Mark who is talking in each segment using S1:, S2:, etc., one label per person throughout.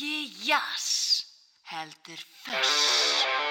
S1: Ekki jazz, heldur föss.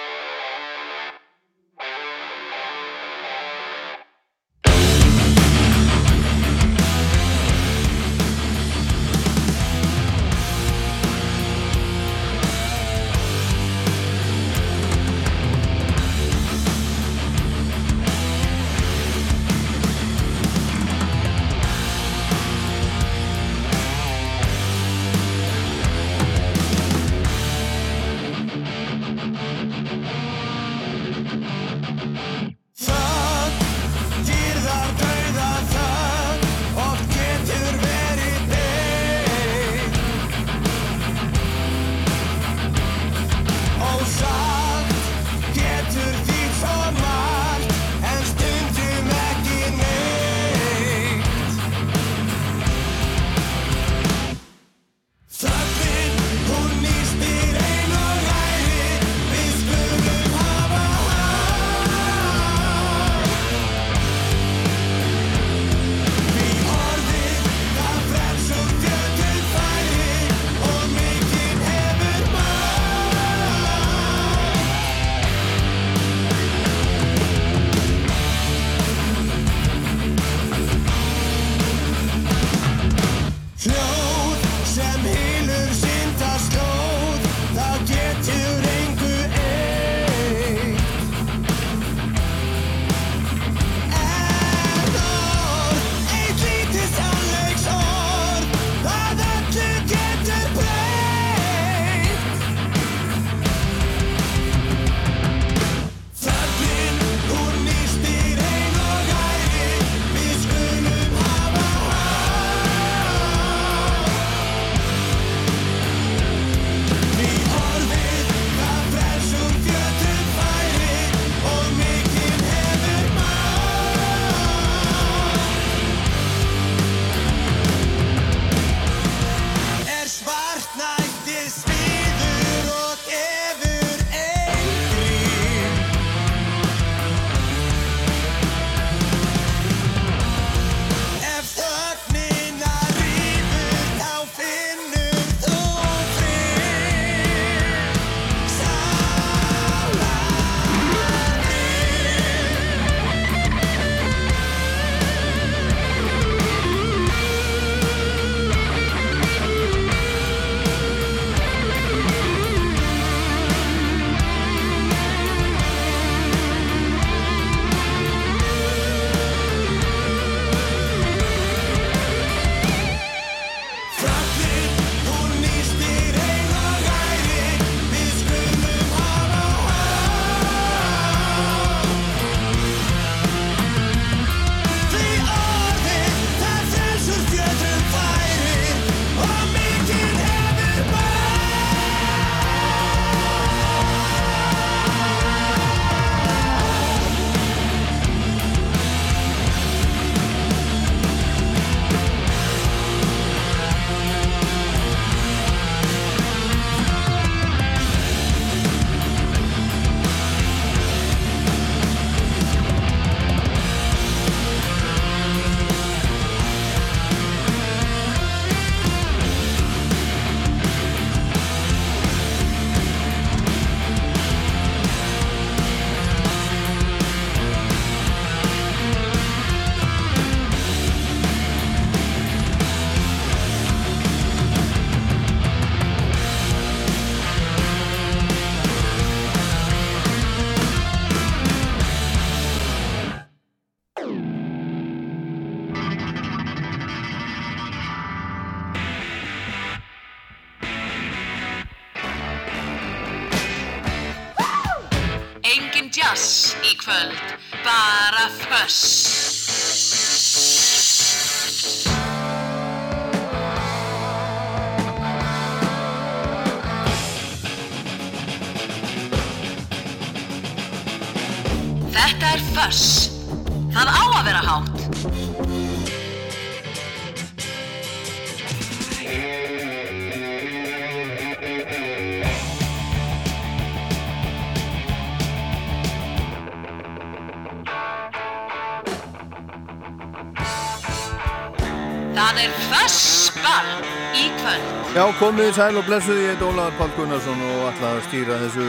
S2: Það er
S1: fössball í kvöld.
S3: Já, komið sæl og blessuð, ég heit Ólaður Pál Gunnarsson og að stýra þessu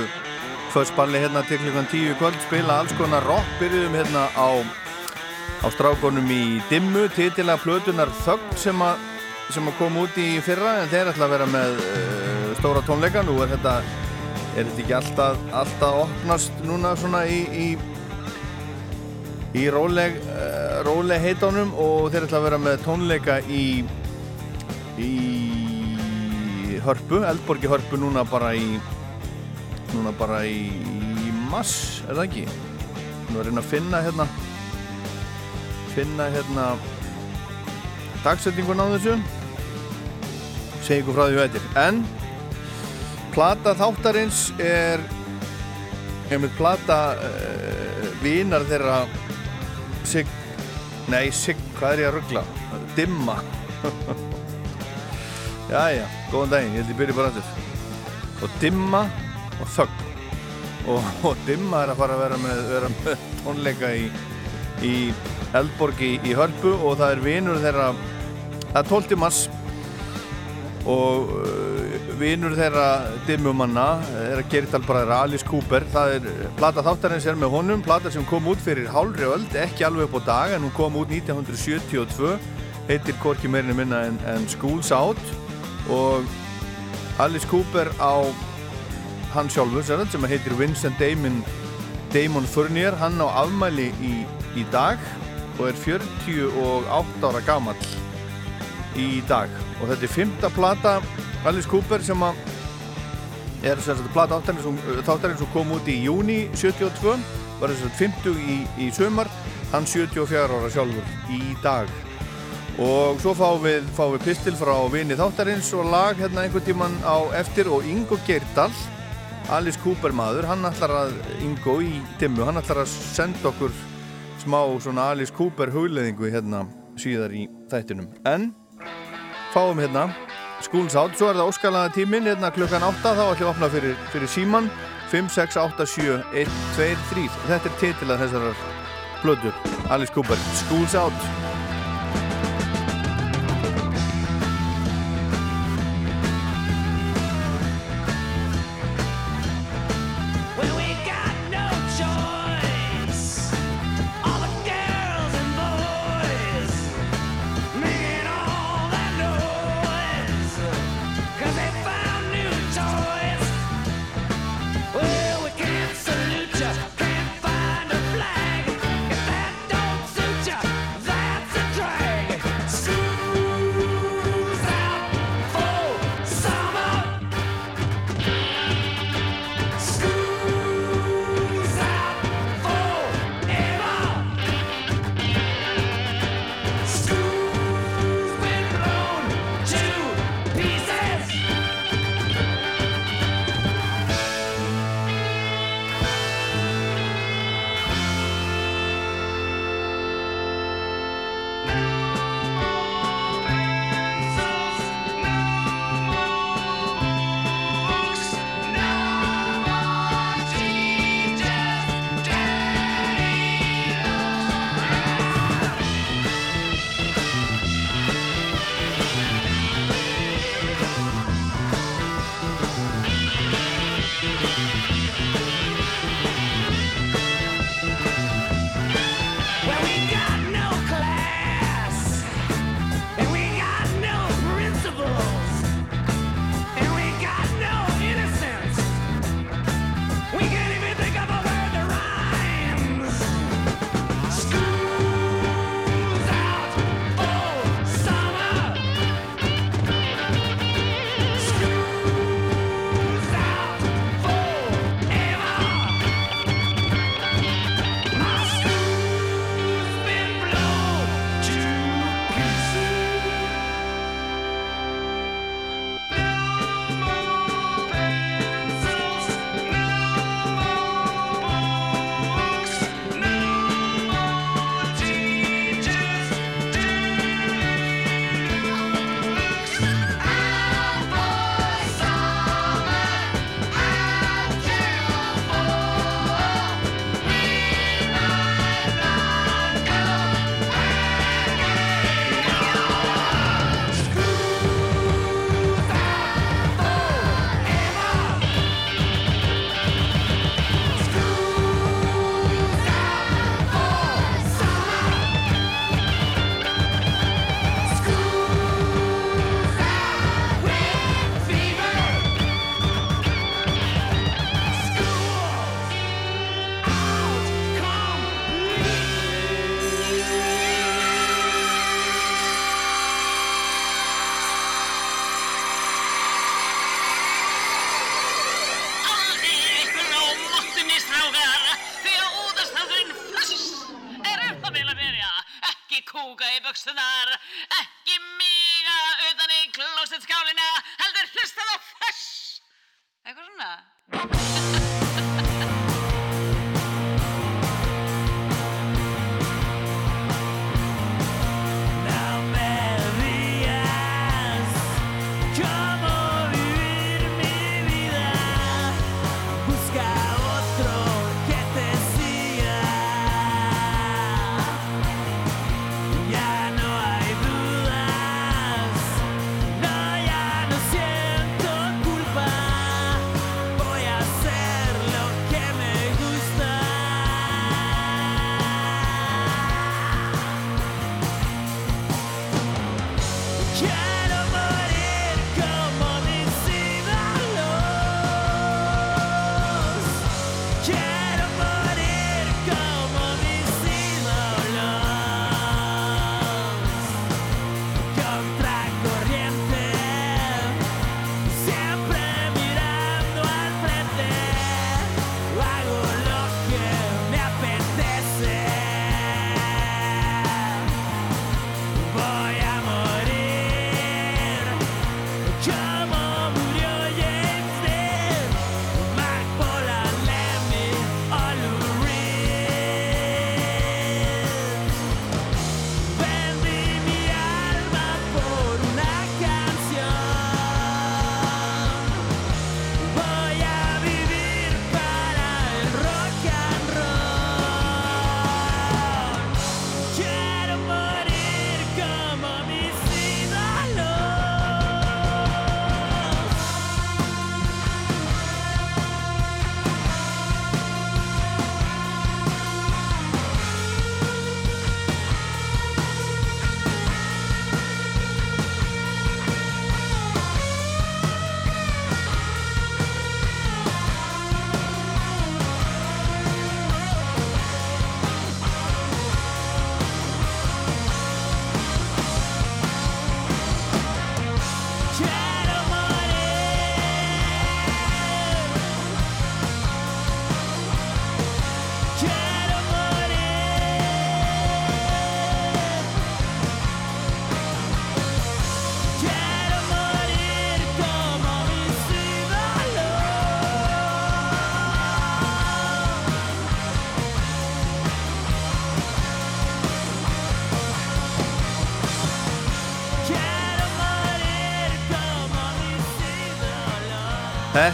S3: försballi hérna til klukkan tíu kvöld, spila alls konar rock, byrjuðum hérna á, á strákonum í Dimmu, titilega plötunar Þögn sem að, sem að kom út í fyrra en þeir ætla að vera með uh, stóra tónleika, nú er þetta, er þetta ekki alltaf, alltaf opnast núna svona í, í, í róleg, uh, róleg heitónum og þeir ætla að vera með tónleika í í Hörpu, Eldborgi Hörpu núna bara í núna bara í, í mass, er það ekki? Nú er reyna að finna hérna finna hérna dagsetningun á þessu segi ykkur frá því veitir en plata þáttarins er einmitt plata uh, vinar þeirra sig, nei sig, hvað er ég að ruggla? Dimma Jæja, góðan daginn, ég held ég byrja bara aftur og dimma og þögn og, og dimma er að fara að vera með, vera með tónleika í, í Eldborgi í Hörpu og það er vinur þeirra er 12. mars og uh, vinur þeirra dimmumanna er að gera talbræðra Alice Cooper. Það er, plata þáttarins er með honum plata sem kom út fyrir hálfri öld ekki alveg upp á dag en hún kom út 1972 heitir Korki meirinu minna en, en Schools Out. Og Alice Cooper á hann sjálfur sem heitir Vincent Damon Damon Furnier hann á afmæli í, í dag og er 48 ára gammal í dag. Og þetta er fymta plata Alice Cooper sem að er þess að plata þáttarins sem kom út í júni 72 var þess að 50 í, í sömar hann 74 ára sjálfur í dag. Og svo fáum við, fáum við pistil frá vini þáttarins og lag hérna einhvern tíman á eftir og Ingo Geirdal Alice Cooper maður, hann ætlar að Ingo í dimmu, hann ætlar að senda okkur smá svona Alice Cooper hugleðingu hérna síðar í þættinum, en fáum hérna Schools Out, svo er það óskalaða tímin hérna klukkan 8, þá ætlum við að opna fyrir, fyrir síman 5, 6, 8, 7, 1, 2, 3 þetta er titilað þessar blödu Alice Cooper, Schools Out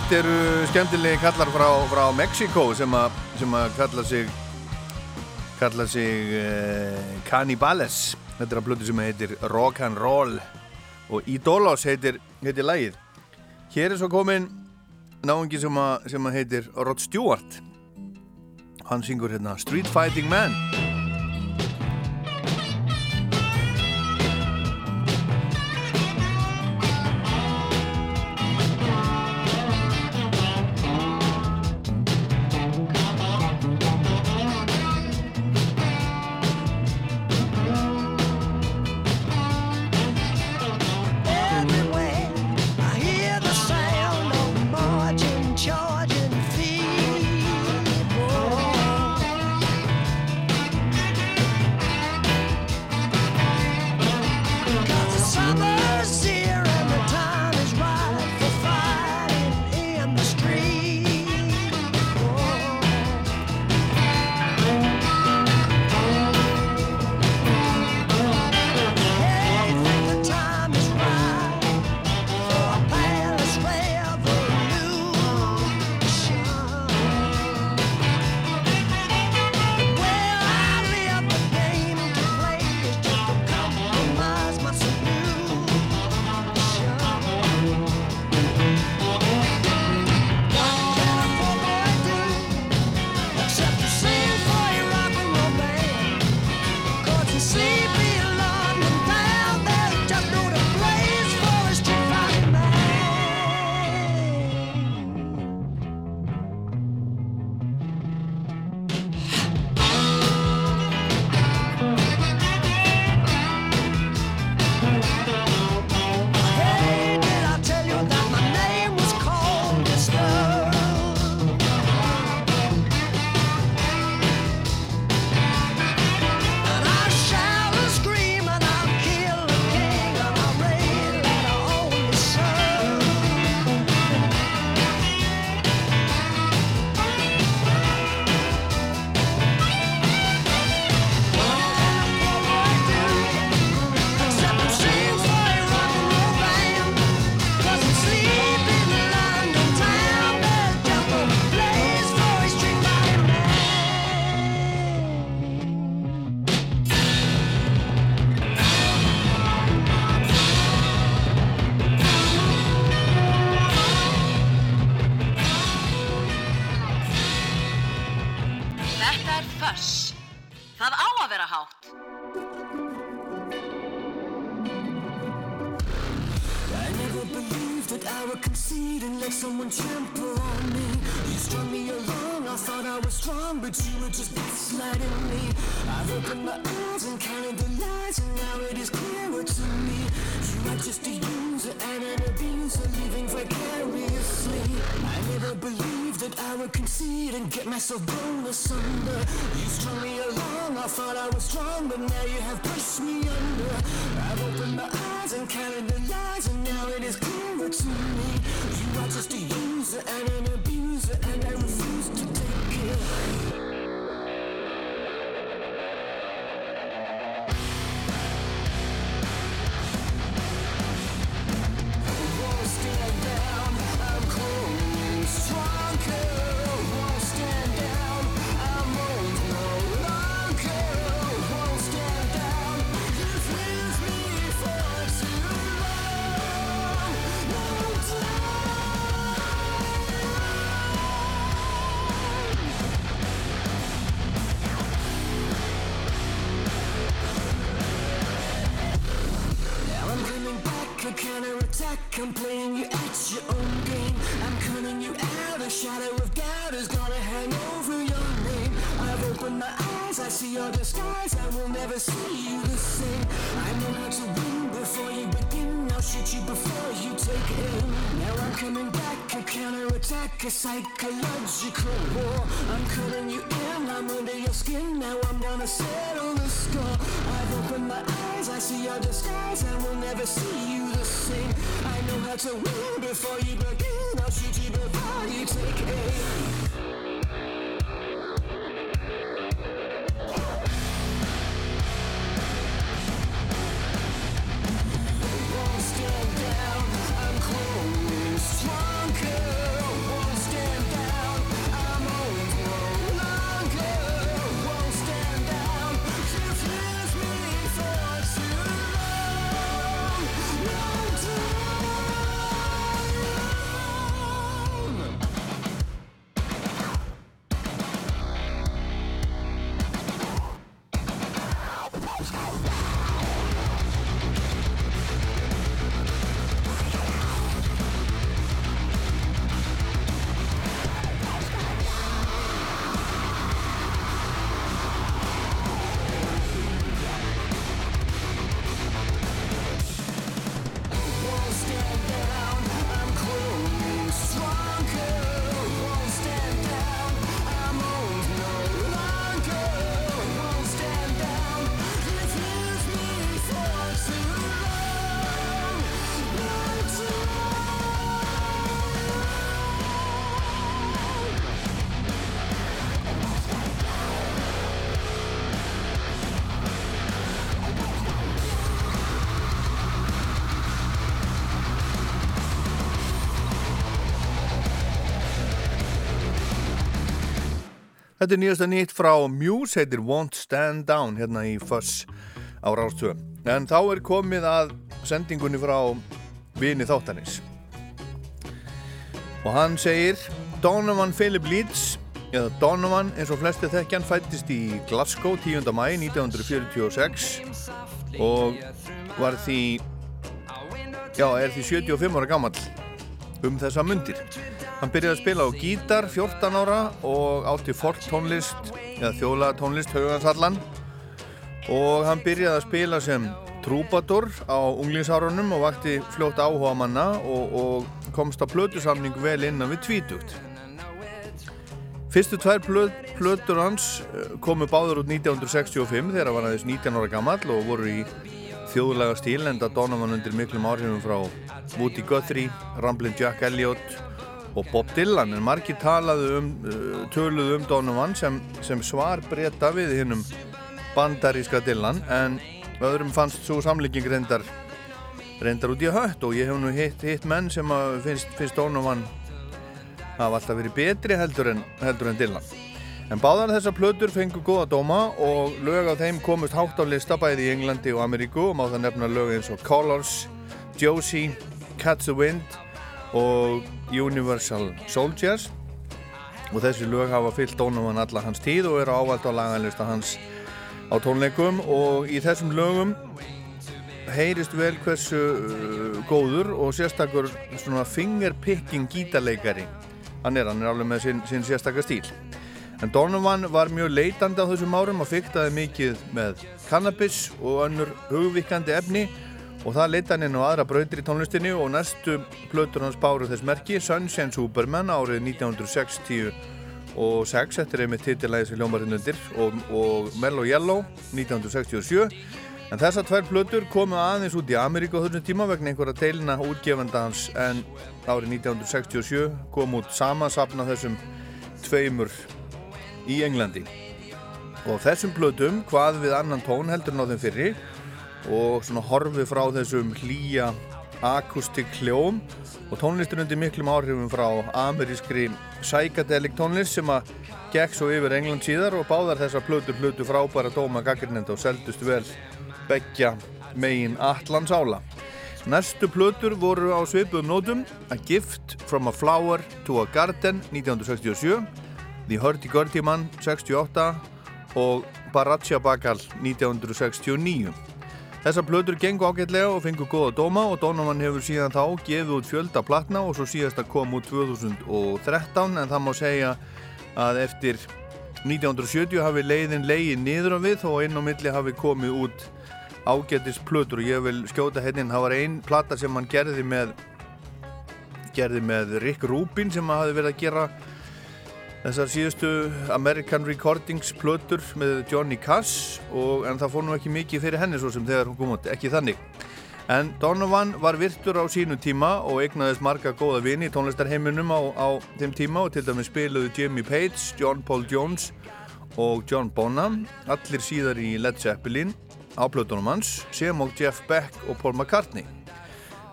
S4: hitt eru skemmtilegi kallar frá, frá Mexiko sem að, sem að kalla sig kalla sig eh, Cannibales. Þetta er að blödu sem heitir Rock'n'Roll og Ídólás heitir, heitir lægið hér er svo komin náðungi sem að, sem að heitir Rod Stewart. Hann syngur hérna Street Fighting Man.
S5: Stronger now you have a psychological war I'm cutting you in, I'm under your skin Now I'm gonna settle the score. I've opened my eyes, I see your disguise I will never see you the same. I know how to win before you begin. I'll shoot you before you take aim.
S3: Þetta er nýjasta nýtt frá Muse, heitir Won't Stand Down hérna í Fuss á Rástvö. En þá er komið að sendingunni frá vini þáttanins. Og hann segir Donovan Philip Leeds, eða Donovan eins og flesti þekkjan, fættist í Glasgow 10. mæ 1946 og var því, já, er því 75 ára gammal um þessa mundir. Hann byrjaði að spila á gítar 14 ára og átti folk tónlist eða þjóla tónlist haugansallan og hann byrjaði að spila sem trúbadur á unglingsárunum og vakti fljótt áhuga manna og, og komst á plötusamning vel innan við tvítugt. Fyrstu tvær plöt, plötur hans eh, komu báður út 1965 þegar hann var aðeins 19 ára gammal og voru í þjóðlega stíl enda Donovan undir miklum áhrifum frá Woody Guthrie, Ramblin' Jack Elliott og Bob Dylan en margir talaðu um, uh, töluðu um Donovan sem, sem svar breyta við hinnum bandaríska Dylan en öðrum fannst svo samlíking reyndar reyndar út í hött og ég hef nú hitt, hitt menn sem finnst, finnst Donovan hafa alltaf verið betri heldur en, heldur en Dylan. En báðar þessar plötur fengu góða dóma og lög á þeim komust hátt á lista bæði í Englandi og Ameríku og má það nefna lög eins og Colors, Josie, Catch the Wind og Universal Soldiers. Og þessi lög hafa fyllt Donovan alla hans tíð og eru ávald á laganlista hans á tónleikum. Og í þessum lögum heyrist vel hversu uh, góður og sérstakur svona fingerpicking gítarleikari hann er, hann er alveg með sinn, sinn sérstakar stíl. En Donovan var mjög leitandi á þessum árum og fyktaði mikið með cannabis og önnur hugvikandi efni og það leita hann inn á aðra brautir í tónlistinni og næstu plötur hans báru þess merki Sunshine Superman árið 1960 og 6 eftir einmitt titilæðis í Ljómarinnundir og, og Mellow Yellow 1967 en þessar tvær plötur komu aðeins út í Ameríku á þessum tíma vegna einhverja teilina útgefanda hans. En árið 1967 kom út samansapna þessum tveimur í Englandi. Og þessum plötum hvað við annan tón heldur náðum fyrri og svona horfi frá þessum hlýja akustik hljóm og tónlistur undir miklum áhrifum frá amerískri psychedelic tónlist sem að gekk svo yfir England síðar og báðar þessar plötur plötu frábæra dóma gaggrinnenda og seldust vel begja megin Allans ála. Næstu plötur voru á sveipuðum nótum. A Gift from a Flower to a Garden 1967 The Hurdy-Gurdy Man 68 og Baracha Bakal 1969 Þessar plötur gengu ágætlega og fengu góða dóma og Donovan hefur síðan þá gefið út fjölda platna og svo síðast að koma út 2013 en það má segja að eftir 1970 hafi leiðin leiðin niður á við og inn á milli hafi komið út ágættis plötur og ég vil skjóta hennin, það var einn platta sem hann gerði með gerði með Rick Rubin sem hafi verið að gera þessar síðustu American Recordings plötur með Johnny Cash og, en það fór nú ekki mikið fyrir henni svo sem þegar hún kom út, ekki þannig. En Donovan var virtur á sínu tíma og eignaðist marga góða vini í tónlistarheiminum á, á þeim tíma og til dæmis spiluðu Jimmy Page, John Paul Jones og John Bonham allir síðar í Led Zeppelin á plötunum hans sem og Jeff Beck og Paul McCartney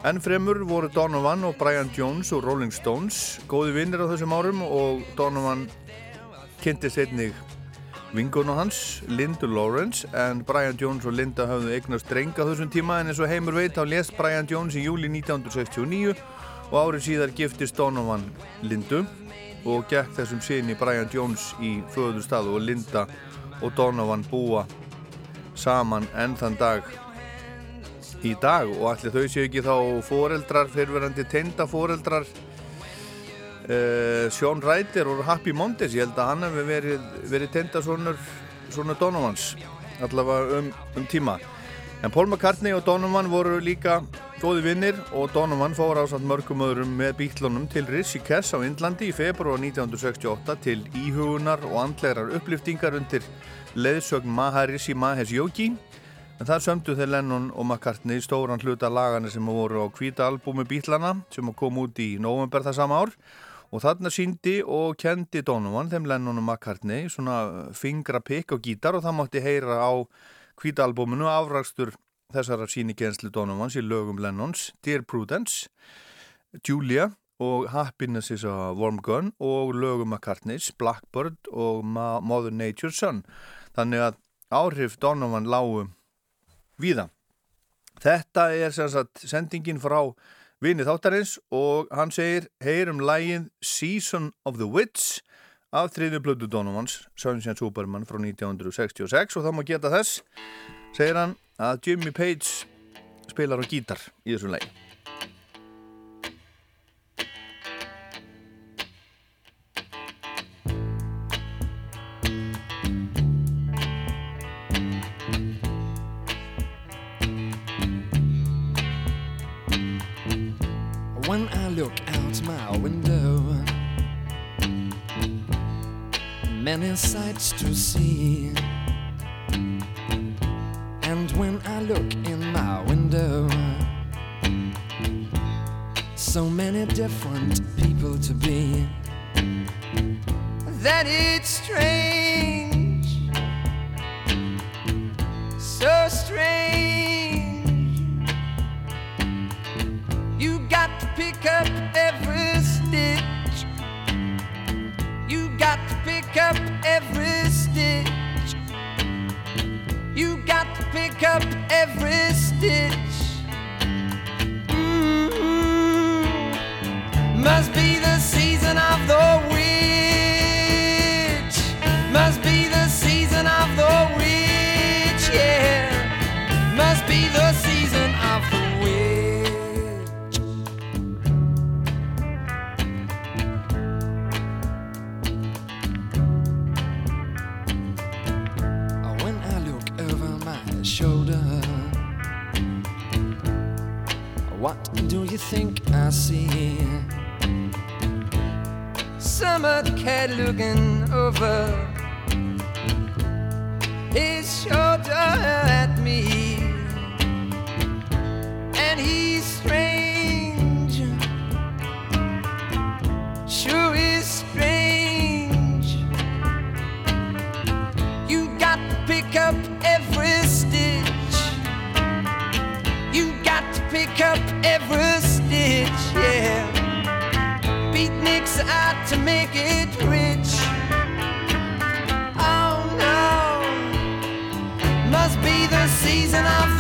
S3: Enn fremur voru Donovan og Brian Jones og Rolling Stones góði vinnir á þessum árum og Donovan kynntist einnig vingun á hans, Linda Lawrence en Brian Jones og Linda hafðu eignast drenga þessum tíma en eins og heimur veit þá lest Brian Jones í júli 1969 og árið síðar giftist Donovan Lindu og gekk þessum síni Brian Jones í föður staðu og Linda og Donovan búa saman enn þann dag í dag og allir þau séu ekki þá foreldrar, fyrirverandi teinda foreldrar. Uh, Sean Ryder og Happy Mondays ég held að hann hefur verið, verið teinda svonur, svonur Donovans allavega um, um tíma. En Paul McCartney og Donovan voru líka góði vinnir og Donovan fór á samt mörgum öðrum með bítlunum til Rissi Kess á Indlandi í februar 1968 til íhugunar og andlegar upplýftingar undir leðsögn Maharishi Mahesh Yogi En það sömdu þeir Lennon og McCartney stóran hluta lagana sem voru á kvíta albúmi Bítlana sem kom út í november það sama ár. Og þarna síndi og kendi Donovan þeim Lennon og McCartney svona fingrapikk á gítar og það mátti heyra á kvíta albúminu afrakstur þessara sínikensli Donovans í lögum Lennons Dear Prudence, Julia og Happiness is a Warm Gun og lögum McCartney's Blackbird og Mother Nature's Son. Þannig að áhrif Donovan lágu víða. Þetta er sagt sendingin frá vinið þáttarins og hann segir heyrum lægin Season of the Witch af þriðju blödu Donovans Sunshine Superman frá 1966 og þá má geta þess segir hann að Jimmy Page spilar á gítar í þessum lægi
S6: When I look out my window, many sights to see. And when I look in my window, so many different people to be, that it's strange, so strange. Pick up every stitch. You got to pick up every stitch. You got to pick up every stitch. Mm-hmm. Must be the season of the witch. You think I see? Summer cat looking over his shoulder at me, and he's Beatniks out to make it rich. Oh no, must be the season of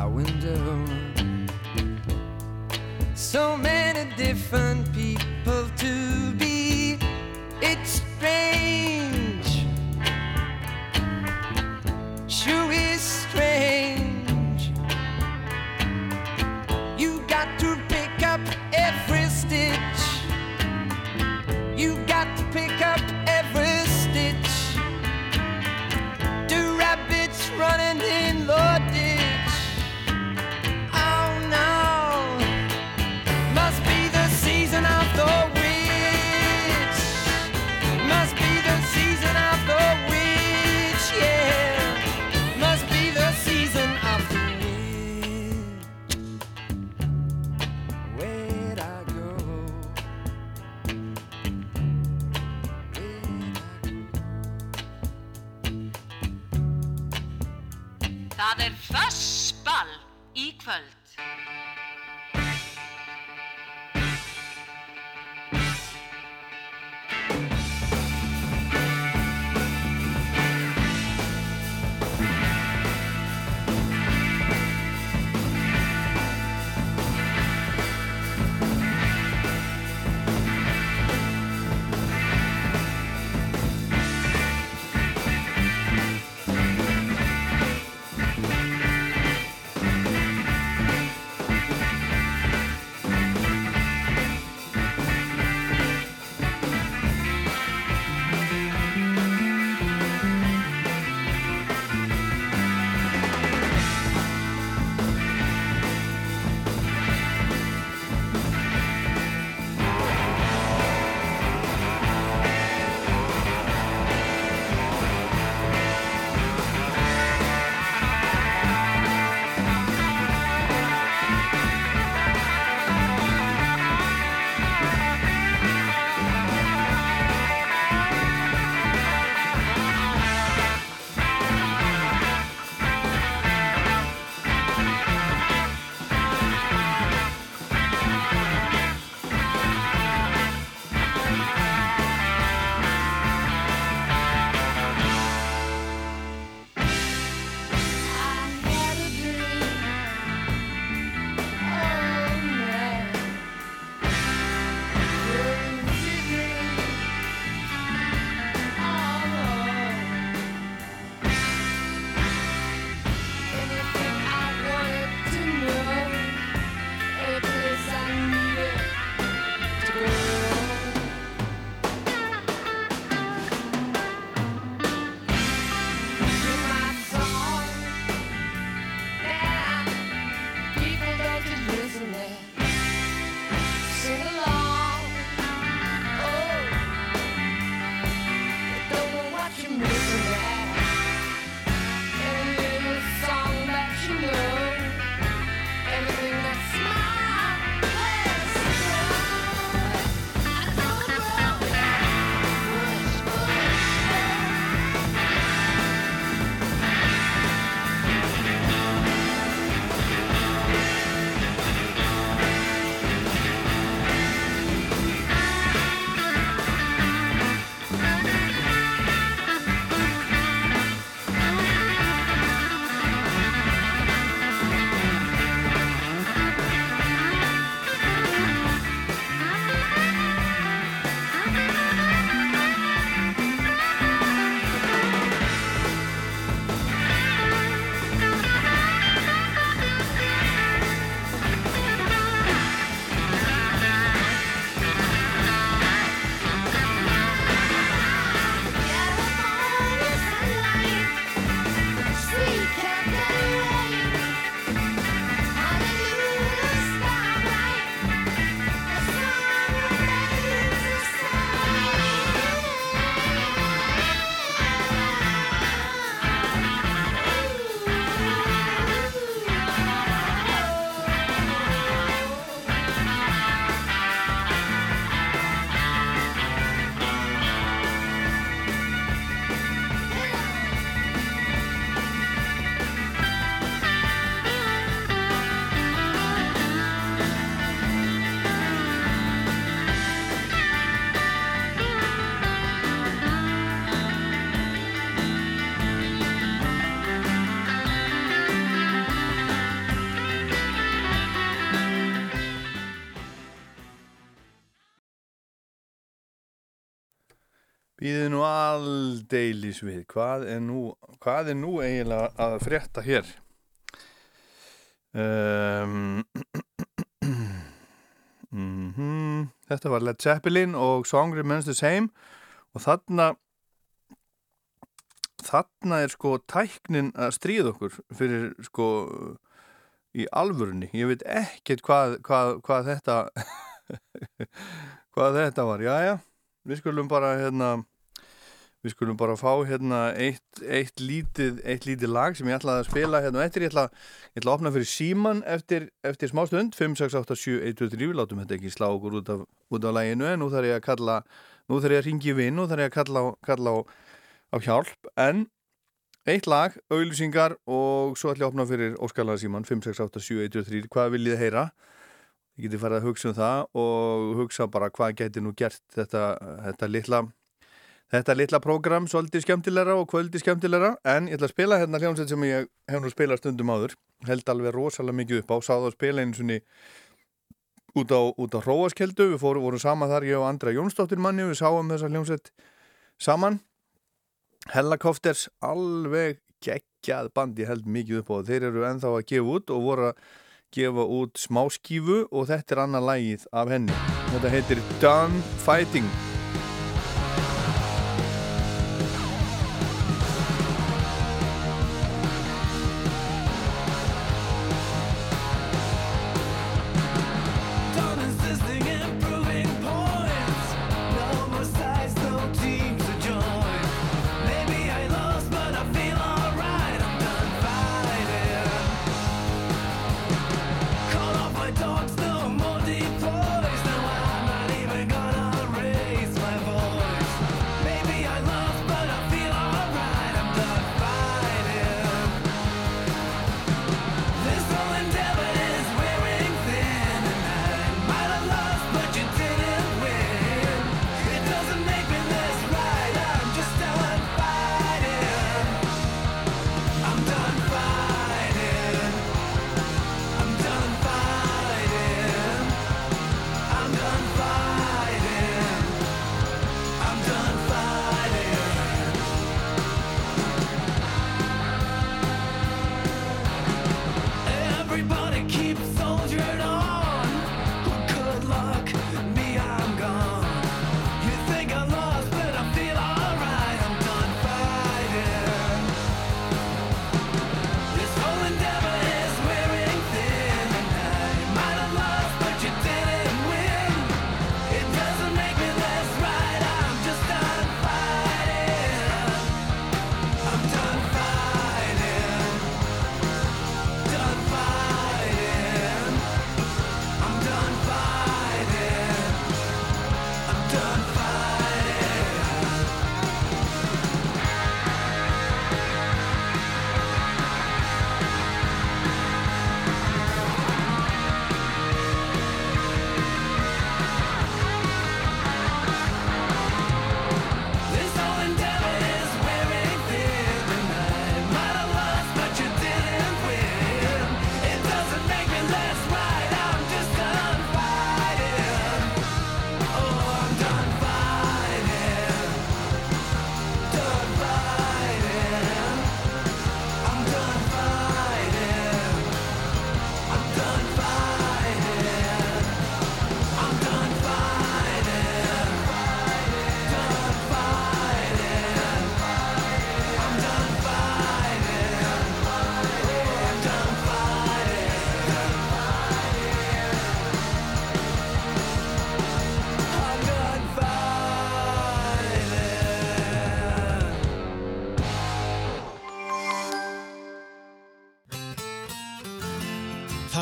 S6: my window, so many different people
S3: Býðið nú aldeilis við, hvað er nú, hvað er nú eiginlega að frétta hér? Um, mm Þetta var Led Zeppelin og Song Remains the Same og þarna, þarna er sko tæknin að stríða okkur fyrir sko í alvörunni. Ég veit ekkert hvað, hvað, hvað þetta, hvað þetta var. Jæja, við skulum bara hérna Við skulum bara fá hérna eitt, eitt, lítið, eitt lítið lag sem ég ætlaði að spila hérna og eftir. Ég ætla, ég ætla að opna fyrir síman eftir, eftir smá stund. 5, 6, 8, 7, 1, 2, 3 við látum þetta ekki slá okkur út af, út af læginu en nú þarf ég að kalla nú þarf ég að ringi við, nú þarf ég að kalla, kalla á, á hjálp. En eitt lag, auðlýsingar og svo ætlum ég að opna fyrir Óskarlega síman. 5687123, hvað viljið þið heyra? Ég geti farið að hugsa um það og hugsa bara hvað geti nú gert þetta, þetta litla þetta litla prógram svolítið skemmtilegra og kvöldi skemmtilegra en ég ætla að spila hérna hljómsveit sem ég hef nú spilað stundum áður. Held alveg rosalega mikið upp á sáðu að spila einu svonni út á, á Róaskeldu, við fórum, vorum sama þar ég og Andra Jónsdóttir manni, við sáum þessa hljómsveit saman. Hellakofters alveg geggjað bandi held mikið upp á. Þeir eru enþá að gefa út og voru að gefa út smáskífu og þetta er annað lægið af henni. Þetta heitir Done Fighting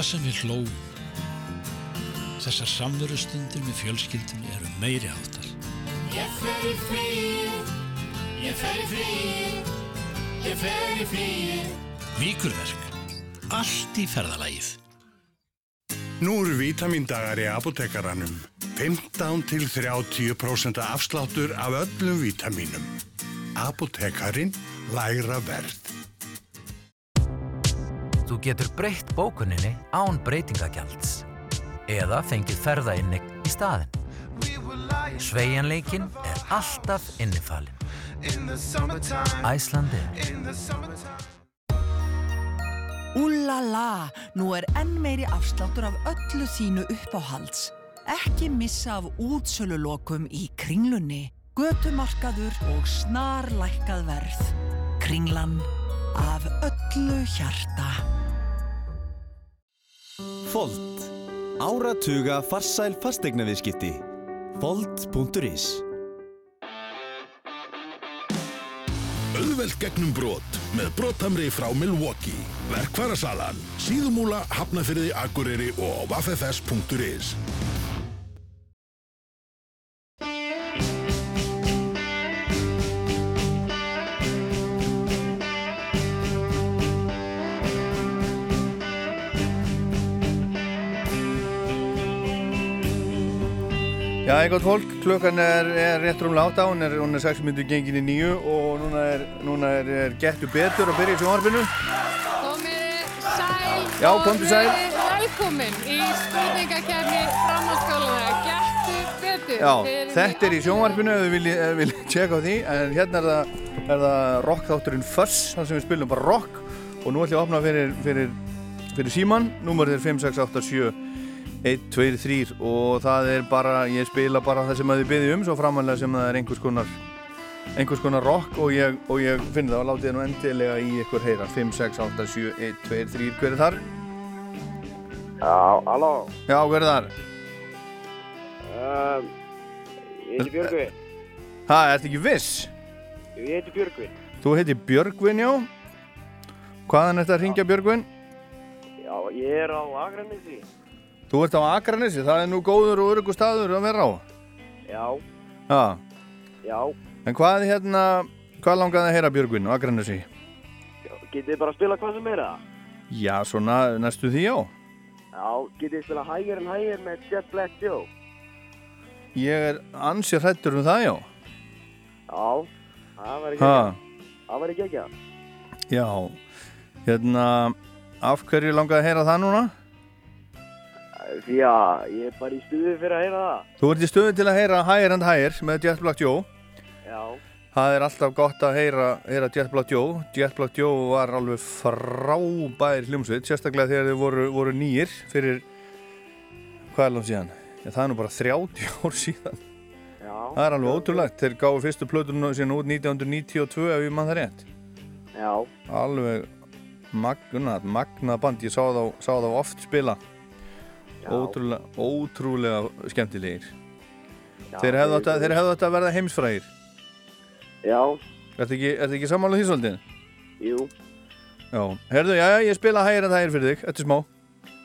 S7: sem við hlóum. Þessar samverustundir með fjölskyldunni eru meiri áttar.
S8: Ég fer í fríið, ég fer í fríið, ég fer í fríið.
S7: Víkurverk. Allt í ferðalagið.
S9: Nú eru vítamindagar í apotekaranum. 15 til 30% afsláttur af öllum vítaminum. Apotekarin læra verð.
S10: Þú getur breytt bókuninni án breytingagjalds eða fengið ferðainnig í staðinn. Sveigjanleikin er alltaf innifalinn. Æslandir.
S11: Úlala, nú er enn meiri afsláttur af öllu þínu uppáhalds. Ekki missa af útsölulokum í kringlunni, götumarkaður og snar lækkað verð. Kringlan af öllu hjarta.
S12: Fold. Áratuga farsæl fastegnaviðskipti. Fold.is
S13: Auðvelt gegnum brot með brotamri frá Milwaukee. Verkvarasalan, síðumúla, hafnafyrði, akureyri og á vaffs.is.
S3: Já, einhvern fólk, klukkan er, er rétt rúmlega átta, hún er, er 6 minnur gengin í nýju og núna er, núna er, er gettu betur að byrja í sjónvarpinu.
S14: Komiði sæl,
S3: Já, komdu sæl.
S14: Velkomin í spurningakefni framhaldsskólaða. Gettu betur.
S3: Já, þetta er í sjónvarpinu ef þið viljið tjekka á því, en hérna er það, er það rock þátturinn Fuss, þar sem við spilum bara rock og nú ætlum ég að opna fyrir, fyrir, fyrir síman, númerið er 5687 1, 2, 3 og það er bara, ég spila bara það sem að þið byggði um, svo framanlega sem það er einhvers konar einhvers konar rock og ég, og ég finn það og láti það nú endilega í ykkur heyra 5, 6, 8, 7, 1, 2, 3 hver er þar?
S15: Já, halló.
S3: Já, hver er þar?
S15: Um, ég heiti Björgvin.
S3: Ha, ertu ekki viss?
S15: Ég heiti Björgvin.
S3: Þú heiti Björgvin, já Hvaðan ertu að ringja Björgvin?
S15: Já, ég er á Akranesi.
S3: Þú ert á Akranesi, það er nú góður og örugur staður að vera á
S15: Já,
S3: Ha,
S15: já.
S3: en hvað hérna hvað langaði að heyra Björgvin á Akranesi?
S15: Getið þið bara að spila hvað sem er það?
S3: Já, svona næstu því já
S15: Já, getið þið spila hægir en hægir með Jet Black Joe?
S3: Ég er ansi hrættur um það já
S15: Já, það var ekki
S3: Ha,
S15: ekki. Það var ekki ekki.
S3: já Hérna, af hverju langaði að heyra það núna?
S15: Því að ég er bara í stuði fyrir að heyra það.
S3: Þú ert í stöðu til að heyra Higher and Higher með Jet Black Joe
S15: Já,
S3: Það er alltaf gott að heyra, heyra Jet Black Joe. Jet Black Joe var alveg frábær hljómsveit, sérstaklega þegar þið voru, voru nýjir fyrir, hvað er langt síðan? Já, það er nú bara 30 ár síðan.
S15: já.
S3: Það er alveg ótrúlegt. Þeir gáðu fyrstu plötunum síðan út 1992 ef ég mann það rétt.
S15: Já,
S3: Alveg magnað, magnað band. Ég sá þá oft spila. Ótrúlega, ótrúlega skemmtilegir.
S15: Já,
S3: þeir hefðu átt að, að verða heimsfrægir.
S15: já,
S3: Ertu ekki, ertu ekki sammála því svolítið?
S15: jú,
S3: Já, herðu, já, já, ég spila hægir en er fyrir þig, þetta er smá.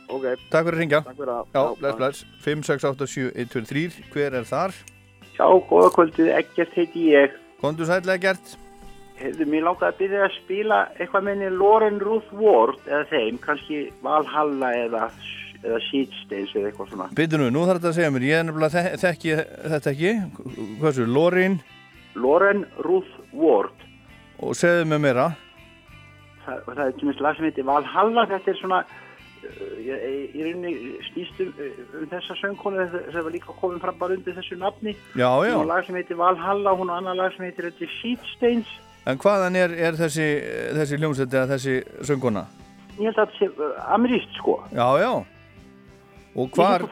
S15: ok.
S3: Takk fyrir að ringja.
S15: Takk fyrir það.
S3: Já, bless, bless. 5, 6, 8, 7, 1, 2, 3. Hver er þar?
S16: Já, góða kvöldið, ekkert heiti ég.
S3: Kondu sætlega gert.
S16: Hefðu mér langaði að byrja að spila eitthvað með henni Lauren Ruth Ward eða þeim, kannski Valhalla eða, eða Sheetstains eða eitthvað svona.
S3: Býtu nú, nú þarf þetta að segja mér, ég er nefnilega þek þekki þetta ekki. Hvað svo, Lorin?
S16: Lauren Ruth Ward.
S3: Og segðu mér meira.
S16: Það, það er til lag sem heitir Valhalla, þetta er svona, uh, ég, ég rauninni snýst um, um þessa söngkonu, það var líka komin fram bara undir þessu nafni.
S3: Já, já.
S16: Hún á lag sem heitir Valhalla, hún á annar lag sem heitir er Sheetstains.
S3: En hvaðan er, er þessi, þessi hljómsveit eða þessi sönguna?
S16: Ég held að þetta sé uh, ameríst sko.
S3: Já, já. Hvar...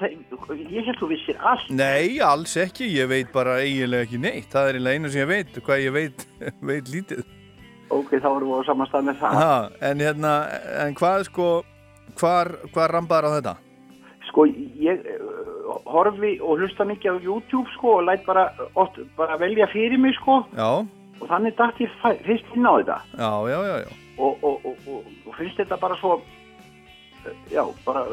S16: Ég held held þú vissir allt.
S3: Nei, alls ekki. Ég veit bara eiginlega ekki neitt. Það er eiginlega einu sem ég veit. Hvað ég veit, veit lítið.
S16: Ok, þá erum við á samanstað með það.
S3: Ha, en hérna, en hvað sko, hvar, hvar rambaður á þetta?
S16: Sko, ég uh, horfi og hlusta mikið á YouTube, sko, og læt bara, oft, bara velja fyrir mig, sko,
S3: Já,
S16: og þannig dætt ég fyrst inn á þetta.
S3: já, já, já, já.
S16: Og, og, og, og, finnst þetta bara svo, já, bara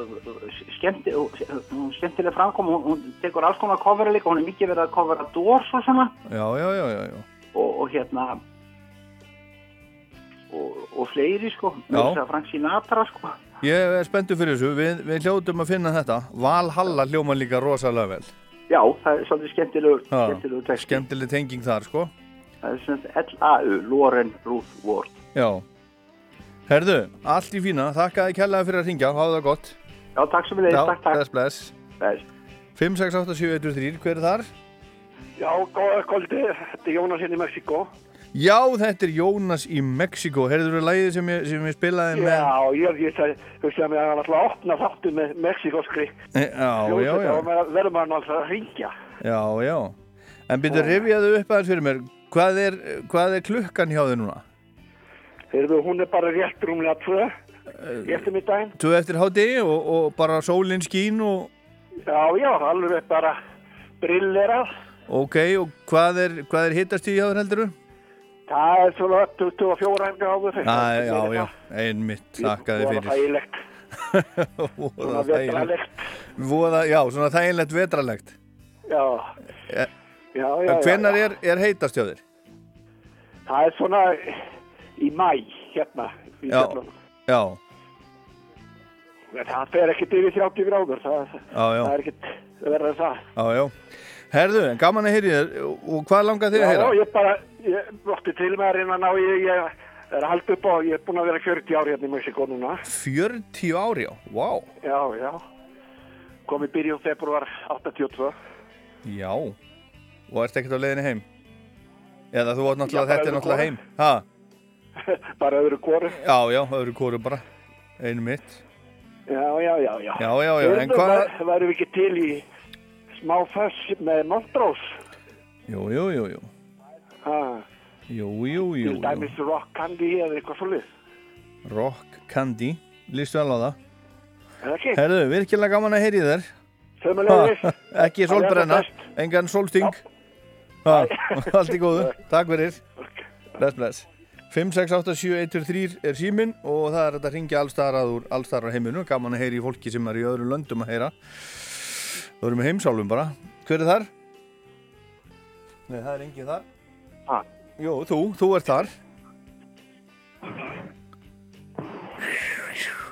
S16: skemmti, hún skemmtilega framkom, hún, hún tekur alls konar kofera líka, hún er mikið verið að kofera Doors og svona,
S3: Já, já, já, já, já.
S16: og, og hérna, og, og fleiri, sko, Frank Sinatra, sko.
S3: Ég er spenntur fyrir þessu, við, við hljótum að finna þetta Valhalla hljóma líka rosalega vel
S16: Já, það er svolítið skemmtilegur texti.
S3: Skemmtileg tenging þar, sko
S16: Það er sagt L-A-U, Lauren Ruth Ward.
S3: Já Herðu, allt í fína, þakka þið kærlega fyrir að ringja, hafa það gott.
S16: Já, takk sem við leiðist, takk, takk.
S3: Bless, bless.
S16: Bless.
S3: 5, 6, 8, 7, 1, 2, 3, hver er þar?
S17: Já, góða kvöldi, þetta er Jónas hérna í Mexiko.
S3: Já, þetta er Jónas í Mexiko Herður þú lagið sem ég, sem ég spilaði með?
S17: Já, ég, ég veist að mér er alltaf að opna þáttu með mexikoskri.
S3: Eh, Já, já, já.
S17: Og verður maður alltaf að ringja.
S3: Já, já. En byrju, rifjaðu upp aðeins fyrir mér. Hvað er, hvað er klukkan hjá þið núna?
S17: Heyrðu, hún er bara rétt rúmlega tvö í eftirmiddaginn.
S3: Þú eftir hátti og, og bara sólinn skín og
S17: Já, já, alveg bara brillerað.
S3: Ok, og hvað er, hvað er hittast í hjá þér heldur
S17: Það er svona 24 gráður.
S3: Já, já, já, einmitt, þakka þið
S17: Voða
S3: fyrir
S17: þægilegt. Svona
S3: þægilegt
S17: vetrarlegt.
S3: Voða, já, svona þægilegt vetralegt
S17: Já,
S3: Eh,
S17: já, já.
S3: En hvenær
S17: já.
S3: er, er heitast hjá þér?
S17: Það er svona í mæ, hérna. í
S3: Já, já,
S17: En Það fer ekkert yfir 30 gráður. Það,
S3: já, já,
S17: það er ekkert verður það.
S3: já, já Herðu, en gaman að heyri þér og- hvað langar þig að heyra?
S17: Já, ég bara, ég lótti til með að reyna að ná, ég, ég er að halda upp á, ég er búin að vera 40 ári hérna í Mexiko núna.
S3: 40 ári, já, vá
S17: Já, já. Kom í byrjun februar 82.
S3: Já, og ert ekkert á leiðinni heim? Eða þú átt náttúrulega, þetta er náttúrulega heim ha?
S17: bara öðru kóru.
S3: Já, já, öðru kóru bara. Einu mitt.
S17: Já, já, já, já.
S3: Já, já, já, en hvað-
S17: Værum við ekki til í smá föss með Montrose?
S3: Jú, jú, jú, jú.
S17: Ha,
S3: Jú, jú, jú,
S17: til dæmis rock candy eða eitthvað svolítið.
S3: Rock Candy. Lýst vel á það?
S17: Ekki?
S3: Herðu, virkilega gaman að heyri þér. Ha, Ekki
S17: best.
S3: engan sólsting. Ha, Allt í góðu, takk fyrir. Bless, bless 5, 6, 8, 7, 1, 2, 3 er síminn og það er þetta að ringja allstarað úr allstarað heiminu, gaman að heyri í fólki sem er í öðrum löndum að heyra Það erum við heimsálfum bara Hver er þar? Nei, það er engin þar
S17: Ha?
S3: Jú, þú, þú ert þar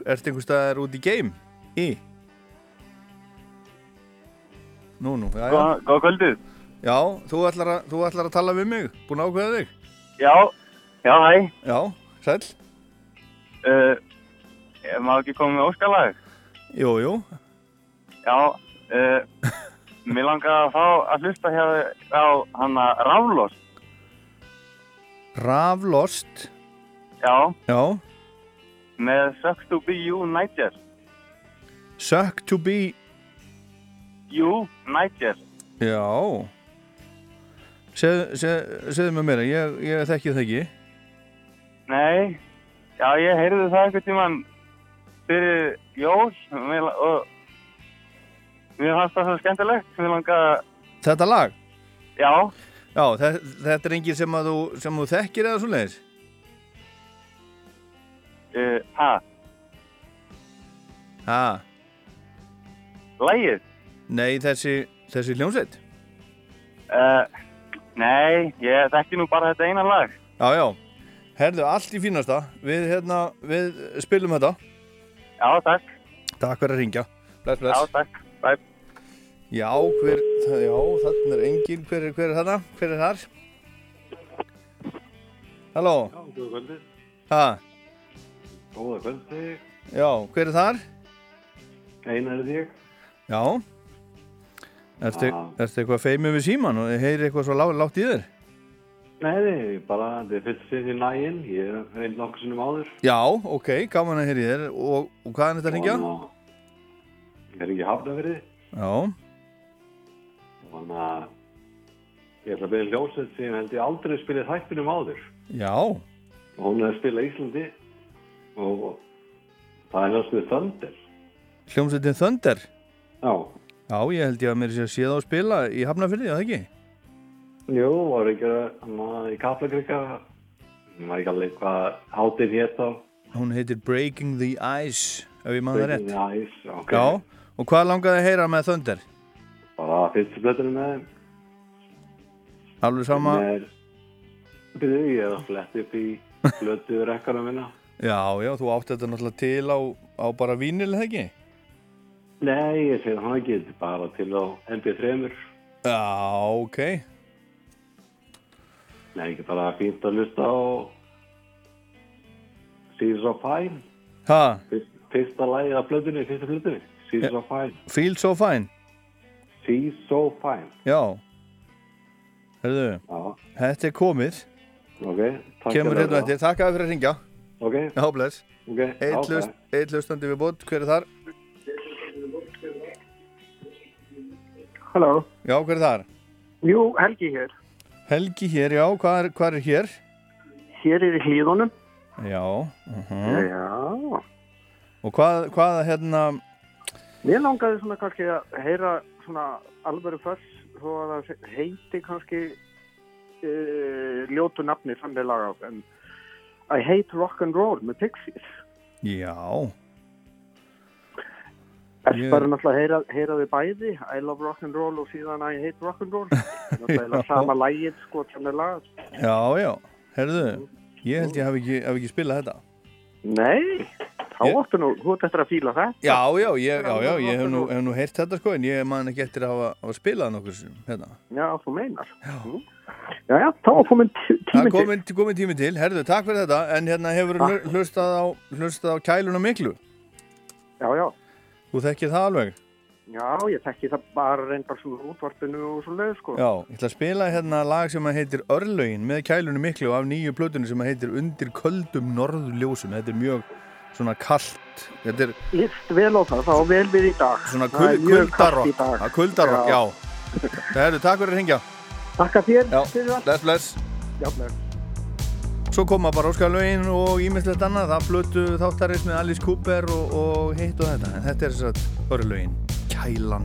S3: Ertu einhver staðar út í game? Í? Nú, nú, já, já
S18: Góða kvöldið.
S3: Já, þú ætlar, að, þú ætlar að tala við mig, búin ákveða þig
S18: Já, já, hæ.
S3: Já, sæll
S18: Uh, ég má ekki koma með óskalag.
S3: Jú, jú
S18: Já, uh, mér langar að fá að hlusta hér á hana Raflost.
S3: Raflost
S18: Já,
S3: Já,
S18: með Sucks to be you Niger.
S3: Suck to be
S18: You Niger.
S3: Já Segð, seg, Segðu mér meira, ég, ég þekki það ekki
S18: Nei, já, ég heyrði það einhvern tímann fyrir jól og mér fannst það svo skemmtilegt. Mér langar,
S3: Þetta lag?
S18: já,
S3: Já, þe þetta er engin sem að þú, sem þú þekkir eða svo leiðis
S18: uh, ha,
S3: Ha,
S18: lægið.
S3: nei, þessi, þessi hljómsveit
S18: Uh, nei, ég þekki nú bara þetta eina lag.
S3: Já, já, herðu, allt í fínasta Við, hérna, við spilum þetta
S18: Já, takk.
S3: Takk fyrir að ringja Bless, bless
S18: Já, takk. Bye.
S3: Já, hver, já, þannig er engin Hver er, hver er þarna? Hver er þar? Halló?
S19: Já, góða kvöldið.
S3: Ha,
S19: Góða kvöldið.
S3: já, hver er þar?
S19: Einar er ég.
S3: Já
S19: Já.
S3: ertu eitthvað feimið við síman og heyri eitthvað svo lá, látt í þér?
S19: Nei, bara, þetta er fyrst sinn í nægin. Ég er reynd nokkuð sinnum áður.
S3: Já, ok, gaman að heyri í þér og, og hvað er þetta að ringja?
S19: Ég er ekki hafnafyrði.
S3: Já,
S19: Þannig að ég ætla að byrja hljósett sem held ég aldrei spilið þættinum áður.
S3: já,
S19: Og hún er að spila Íslandi og það er hljósið Thunder.
S3: hljómsveitin Thunder
S19: Já.
S3: Já, ég held ég að mér sé að sé það að spila í Hafnafyrði, það ekki?
S19: Jú, var ekki að í Kaplakrika. Hún var ekki alveg hvað hátir hétt á.
S3: Hún heitir Breaking the Ice, ef ég maður það rétt
S19: Ice, ok.
S3: Já, og hvað langaði að heyra með Thunder?
S19: Bara fyrstu blötunum með þeim.
S3: Alveg sama?
S19: Byrju, ég er að fletta upp í blötu rekkana minna.
S3: Já, já, þú átti þetta náttúrulega til á, á bara vínil, eða ekki?
S19: Nei, ég segði hann ekki, bara til á MP3-mur.
S3: Já, ok
S19: Nei, ekki bara fínt að lusta á Seas of Fine.
S3: Ha,
S19: Fyrst, fyrsta lagið af blötunni, fyrsta blötunni. Seas of Fine.
S3: Feel So Fine
S19: Seas so Fine.
S3: Já Herðu,
S19: Já,
S3: þetta er komið
S19: ok. takk
S3: Kemur hérna eftir, takk að fyrir að ringja
S19: Ok.
S3: Já, bless
S19: Ok,
S3: Eitt
S19: ok.
S3: hlust, eitt hlustandi við bótt, hver er þar?
S20: Halló.
S3: Já, hver er þar?
S20: Jú, Helgi hér.
S3: Helgi hér, já, hvað er, hvað er hér?
S20: Hér er í hlýðunum.
S3: Já, uh -huh.
S20: Já.
S3: Og hvað, hvað hérna
S20: Mér langaði svona kannski að heyra svona alvöru föss svo að það heiti kannski uh, ljótu nafni þannig laga en I hate rock and roll með Pixies.
S3: Já Ég-
S20: bara náttúrulega heyra, heyra þið bæði I love rock and roll og síðan I hate rock and roll. Náttúrulega sama lægið sko.
S3: Já, já, herðu Ég held ég hafi ekki, hafi ekki spilað þetta
S20: Nei, þá áttu nú, þú ert eftir að fíla það.
S21: Já, já, ég, já, já, ég hef nú, hef nú heyrt þetta sko en ég man ekki eftir að hafa, spilað nokkur hérna.
S20: Já, þú meinar. Já. Já, já, þá komin tími
S21: komin, komin tími til, herðu, takk fyrir þetta en hérna hefur
S20: Ah.
S21: hlustað á, hlustað á kæluna miklu
S20: Já, já.
S21: Þú þekkið það alveg?
S20: Já, ég þekki það bara reyndar svona útvarpinu og svo leið, sko.
S21: Já, ég ætla að spila hérna lag sem að heitir Örlögin með kælunum miklu af nýju plötunni sem að heitir Undir köldum norðljósum þetta er mjög svona kallt þetta er
S20: Lýst vel á það, þá vel við í dag.
S21: svona
S20: Það
S21: kul,
S20: mjög kalt í
S21: kuldarokk
S20: dag.
S21: Já, kuldarokk,
S20: Já.
S21: Það eru, takk fyrir að hringja
S20: Takk að þér
S21: Já, bless, bless
S20: Já, bless.
S21: Svo koma bara Óskarlögin og ímislegt annað. Það flötu þáttarins með Alice Cooper og, og hitt og þetta. En þetta er þess að Örlögin, kælan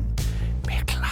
S21: mikla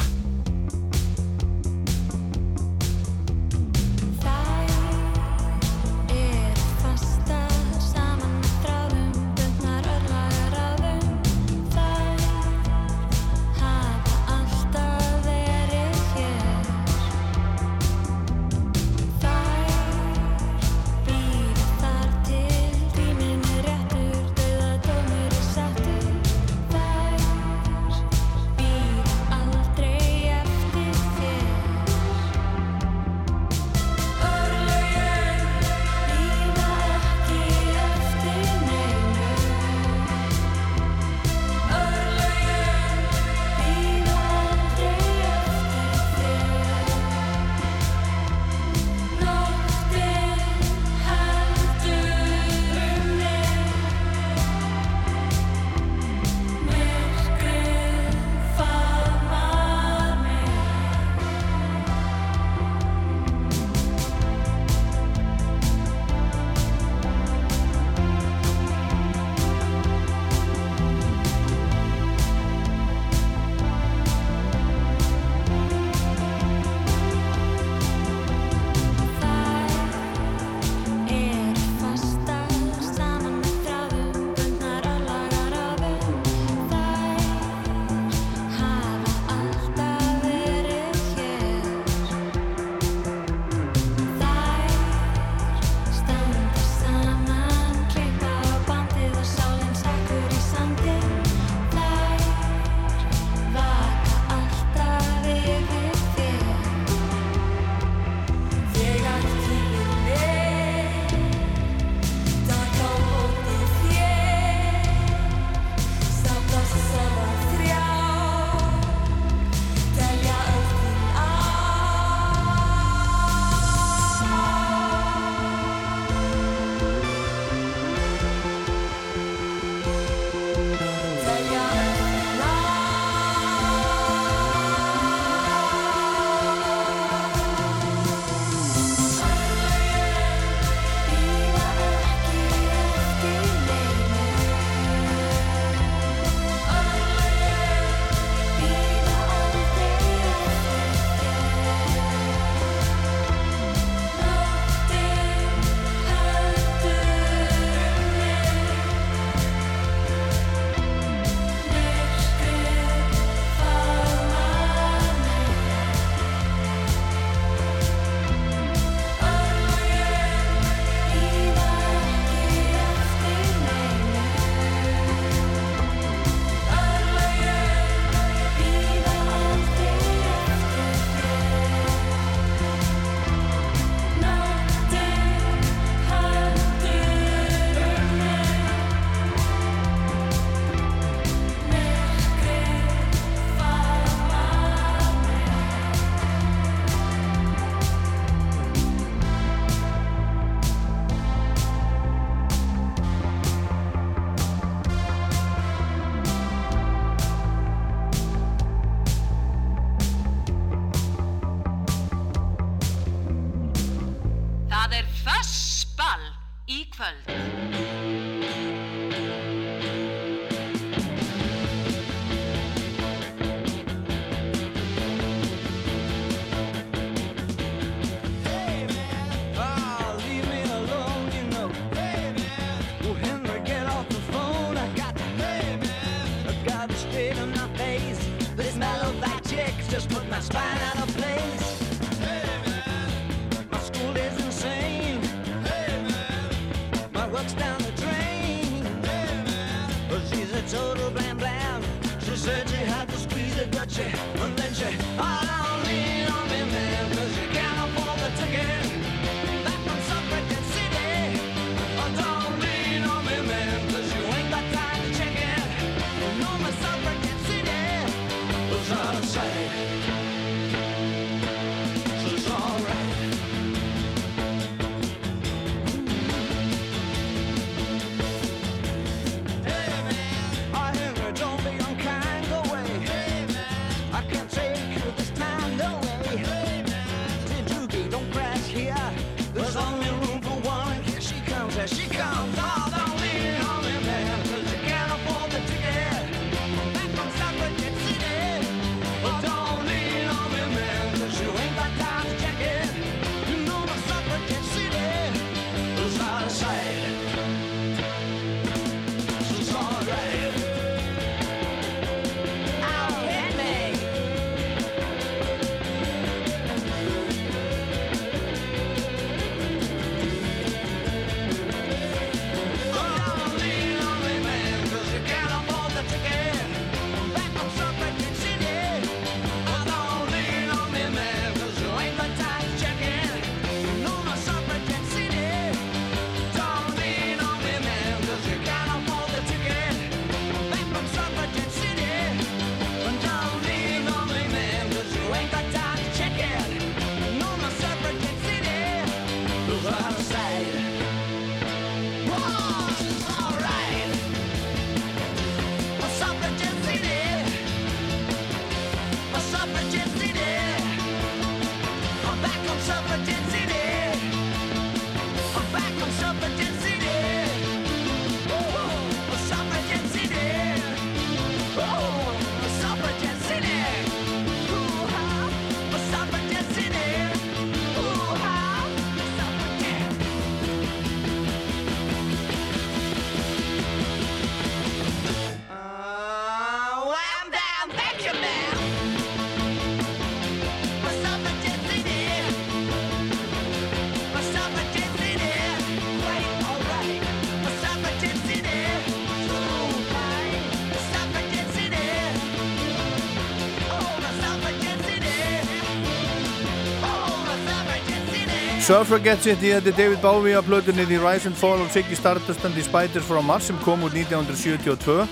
S22: City. Suffragette City,
S3: þetta er David Bowie af plötunni The Rise and Fall of Ziggy Stardust and the Spiders from Mars sem kom út 1972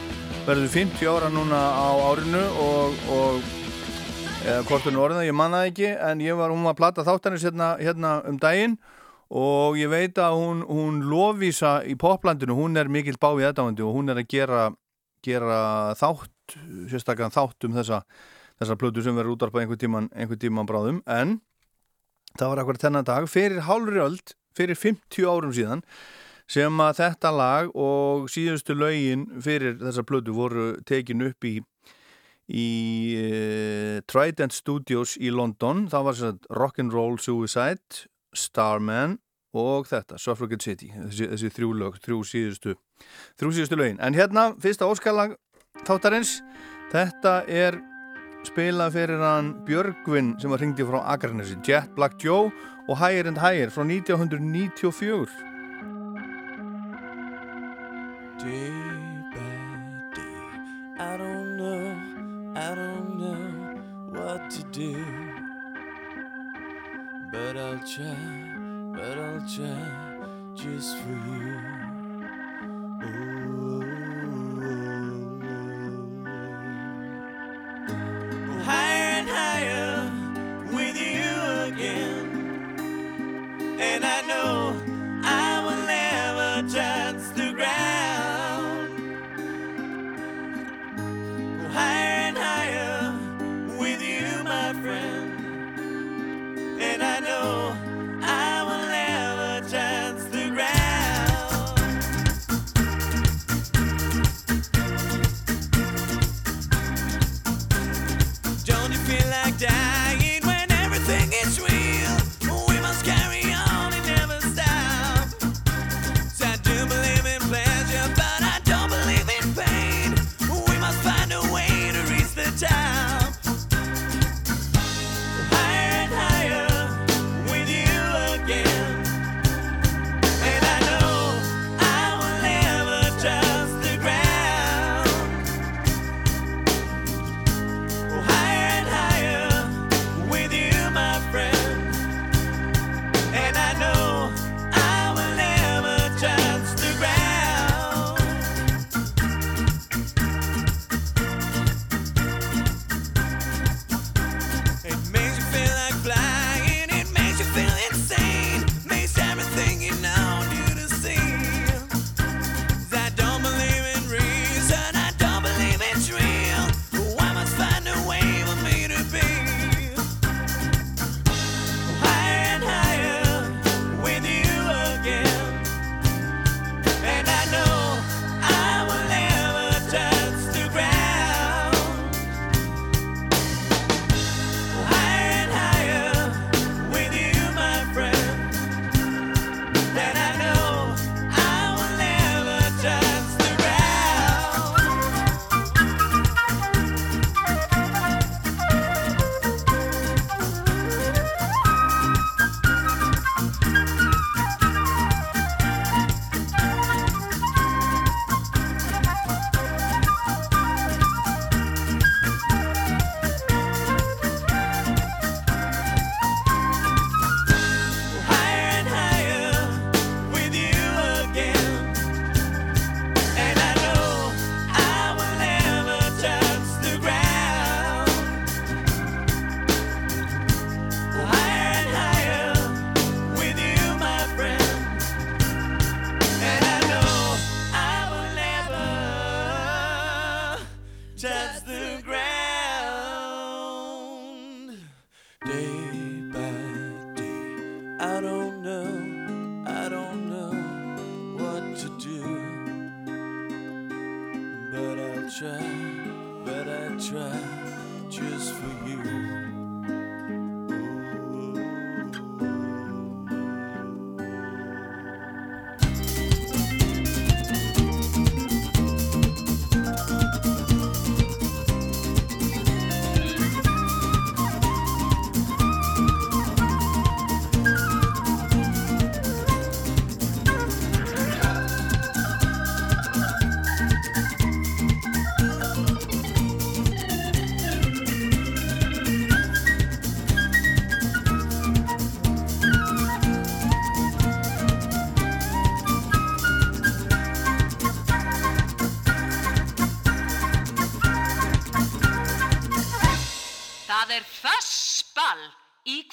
S3: verður 50 ára núna á árinu og, og eða hvort nú orðina, ég manna ekki en ég var, hún var að plata þáttanins hérna, hérna um daginn og ég veit að hún, hún lofvísa í poplandinu, hún er mikill Bowie aðdáandi og hún er að gera, gera þátt, sérstaklega þátt um þessa, þessa plötu sem verður útvarpað einhver tíman, einhver tíman bráðum en það var akkurat þennan dag fyrir hálfri öld, fyrir 50 árum síðan sem að þetta lag og síðustu lögin fyrir þessa plötu voru tekin upp í í uh, Trident Studios í London. Það var að Rock'n'Roll Suicide Starman og þetta, Suffragette City þessi, þessi þrjú lög, þrjú síðustu þrjú síðustu lögin, en hérna fyrsta óskalag þáttarins þetta er spilað fyrir hann Björgvin sem var hringdi frá Akranesi Jet Black Joe og Higher and Higher frá 1994
S22: Day by day, I don't know, I don't know what to do. But I'll try,
S2: but I'll try just for you.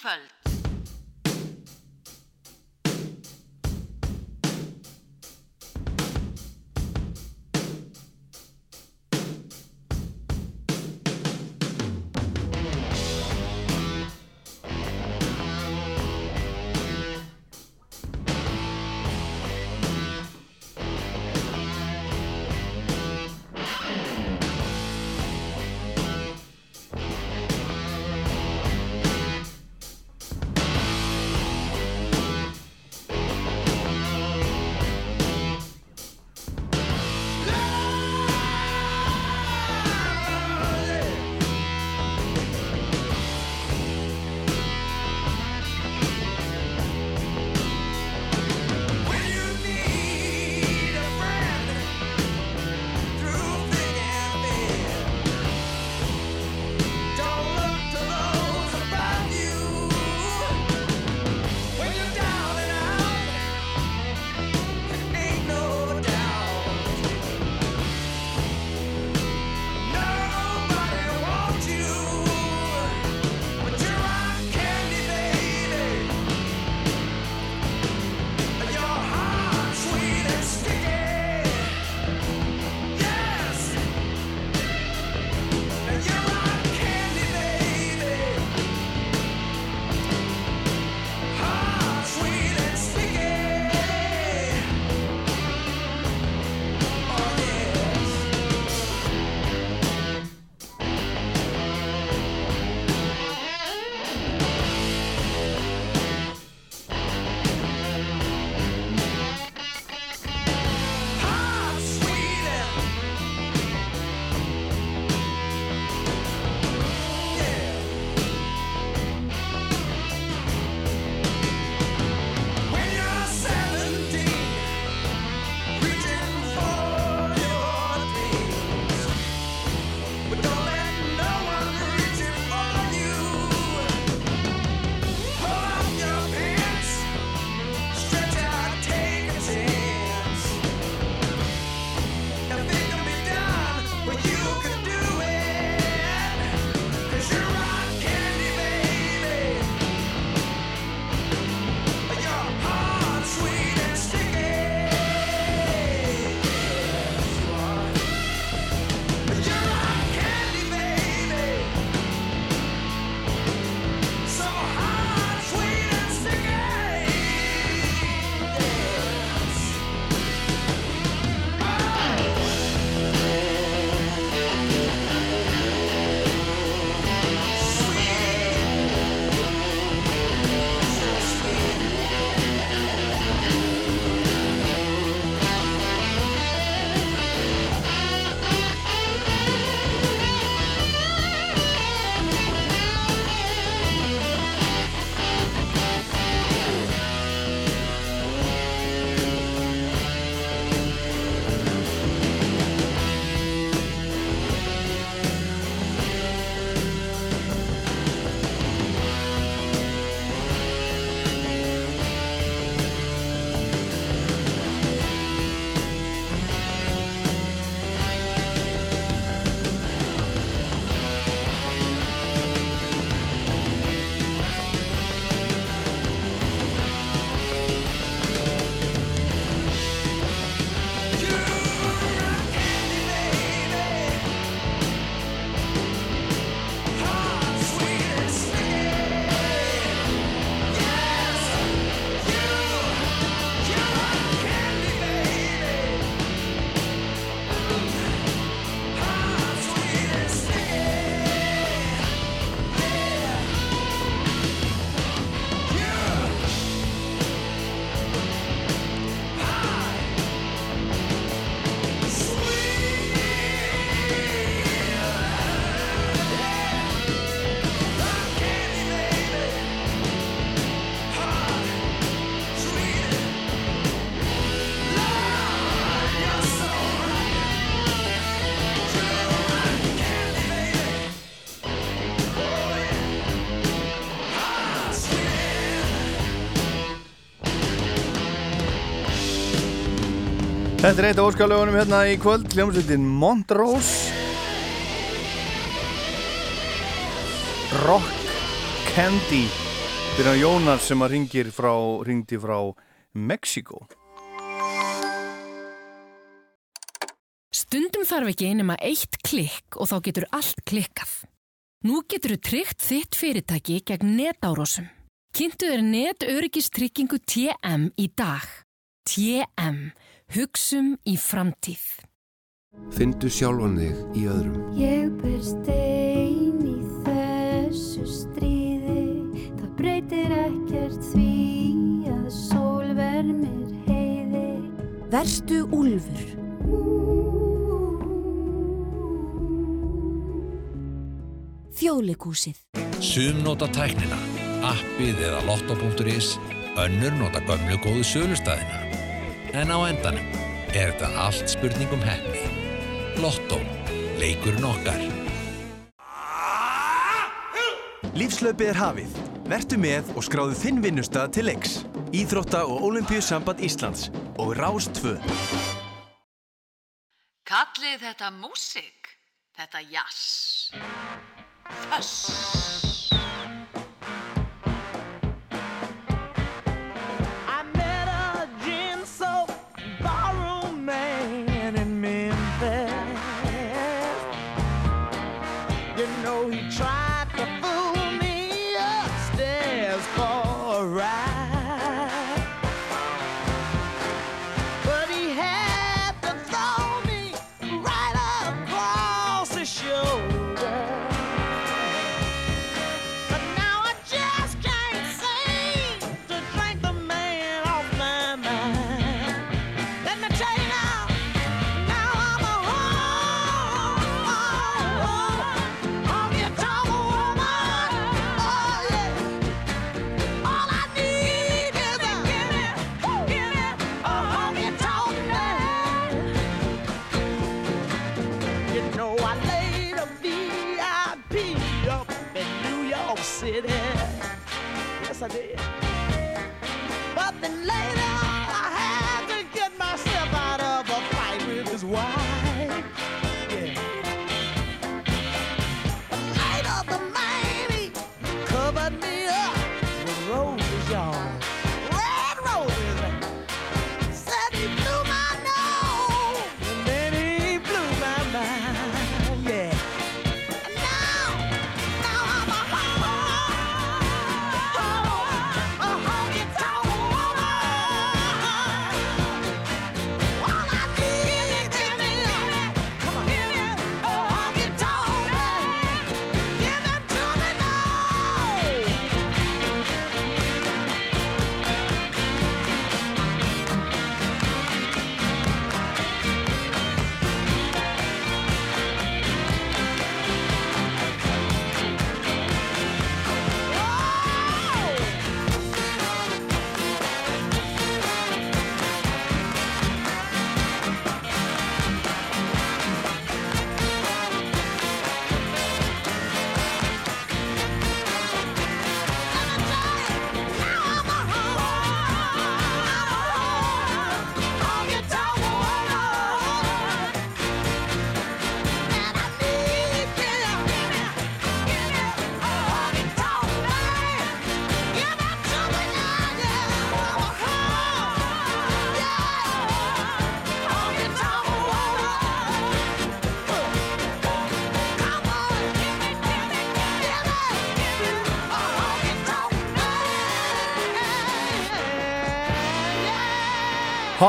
S23: Kvöld.
S3: Þetta er eitt af óskalögunum hérna í kvöld, hljómsveitin Montrose Rock Candy er Jónas sem að ringir frá, ringdi frá Mexiko
S24: Stundum þarf ekki einum að eitt klikk og þá getur allt klikkað. Nú getur þú tryggt þitt fyrirtæki gegn netárósum. Kynntu þér netöryggistryggingu TM í dag. TM. Hugsum í framtíð.
S25: Findu sjálfan þig í öðrum.
S26: Ég ber stein í þessu stríði Það breytir ekkert því að sól vermir heiði
S11: Verstu úlfur. Þjóðleikúsið.
S7: Sum nota tæknina, appið eða lotto.is, önnur nota gömlu góðu sölustæðina. En á endanum er þetta allt spurning um hefni. Lotto, leikurinn okkar.
S12: Lífslaupið er hafið. Vertu með og skráðu þinn vinnustad til leiks. Íþrótta og Ólimpíusamband Íslands og Rás 2.
S4: Kallið þetta músík, þetta jazz. Þöss.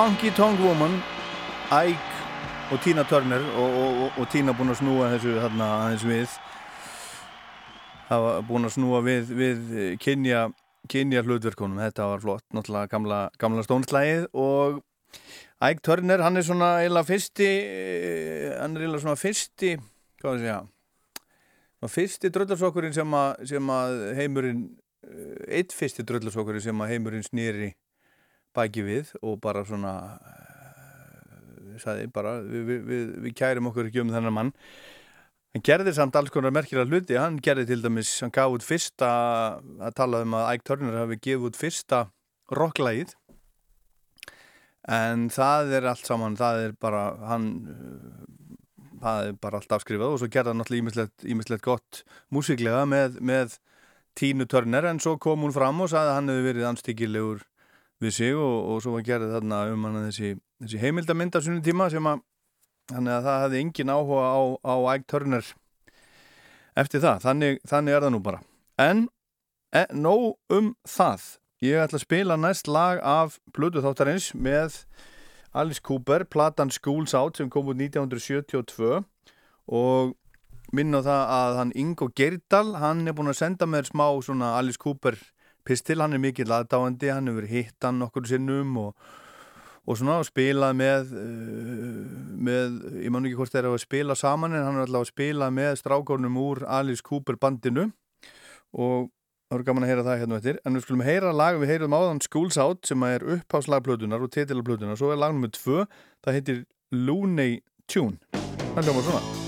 S3: Honky Tonk Woman Ike og Tina Turner og, og, og, og Tina búin að snúa þessu þarna aðeins við. Hafa búin að snúa við, við kynja, kynja hlutverkunum. Þetta var flott, náttúrulega gamla, gamla stónslægið og Ike Turner, hann er svona eiginlega fyrsti eh, hann er eiginlega svona fyrsti hvað að segja svona fyrsti dröllarsokkurinn sem, að- sem að heimurinn eh, eitt fyrsti dröllarsokkurinn sem að heimurinn snýri baki við og bara svona uh, sagði bara við, við, við, við kærum okkur ekki um þennan mann. Hann gerði samt alls konar merkilega hluti. Hann gerði til dæmis, hann gaf út fyrsta að tala um að Ike Turner hafi gefið út fyrsta rocklægið en það er allt saman það er bara hann uh, það er bara allt afskrifað og svo gerða hann náttúrulega ímislegt gott músiklega með, með Tínu Törner en svo kom hún fram og sagði að hann hefði verið anstíkilegur við sig og, og svo var gerðið þarna um hann þessi, þessi heimildamind af svonum tíma sem að, að það hefði engin áhuga á, á Æg Törner eftir það, þannig, þannig er það nú bara. En e, nóg um það. Ég ætla að spila næst lag af Plutu þáttarins með Alice Cooper, platan Schools Out sem kom út 1972 og minna það að hann Ingo Gerdal, hann er búin að senda mér smá svona Alice Cooper pistil, hann er mikill aðdáandi, hann hefur hitt hann okkur sinnum og, og svona spilað með með, ég man ekki hvort það er að spila saman en hann er alltaf að spila með strákórnum úr Alice Cooper bandinu. Og það voru gaman að heyra það hérna eftir. En við skulum heyra lag, við heyrum áðan Schools Out sem er uppháslagplötunar og titilarplötunar svo er lag nummið tvö, það heitir Looney Tune. Það hljómar svona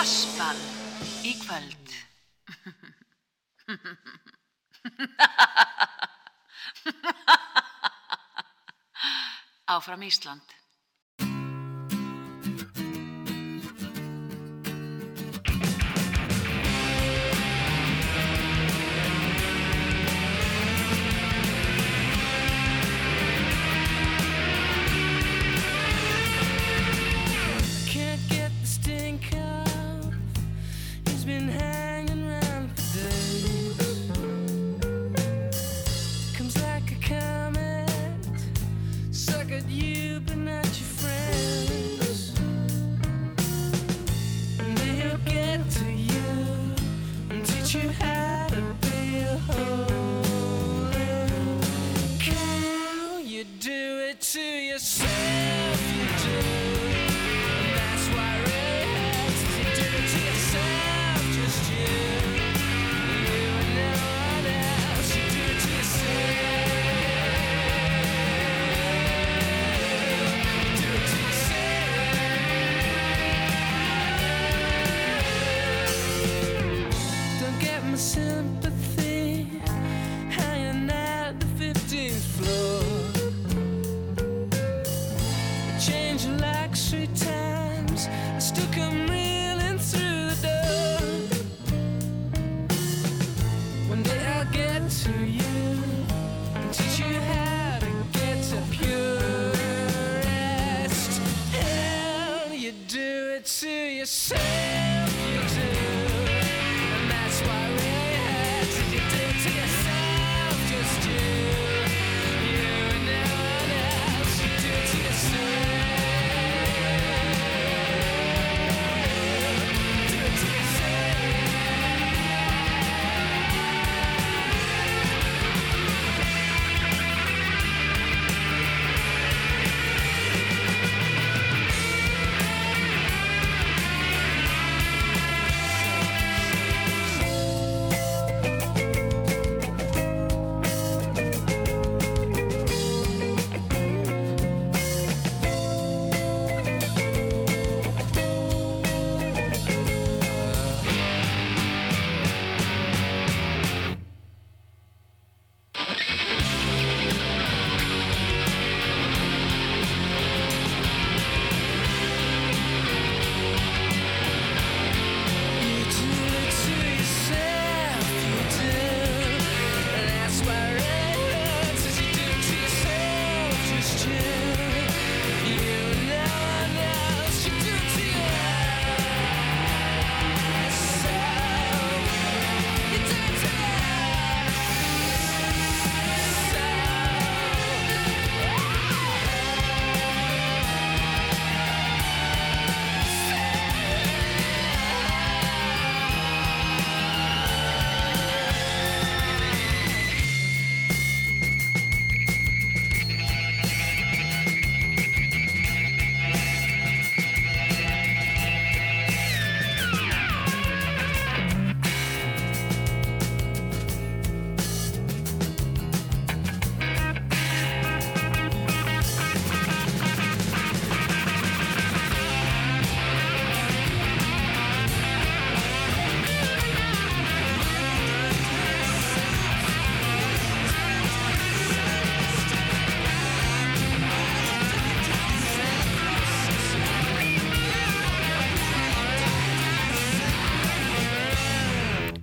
S27: Það Fossball í kvöld. Áfram Ísland.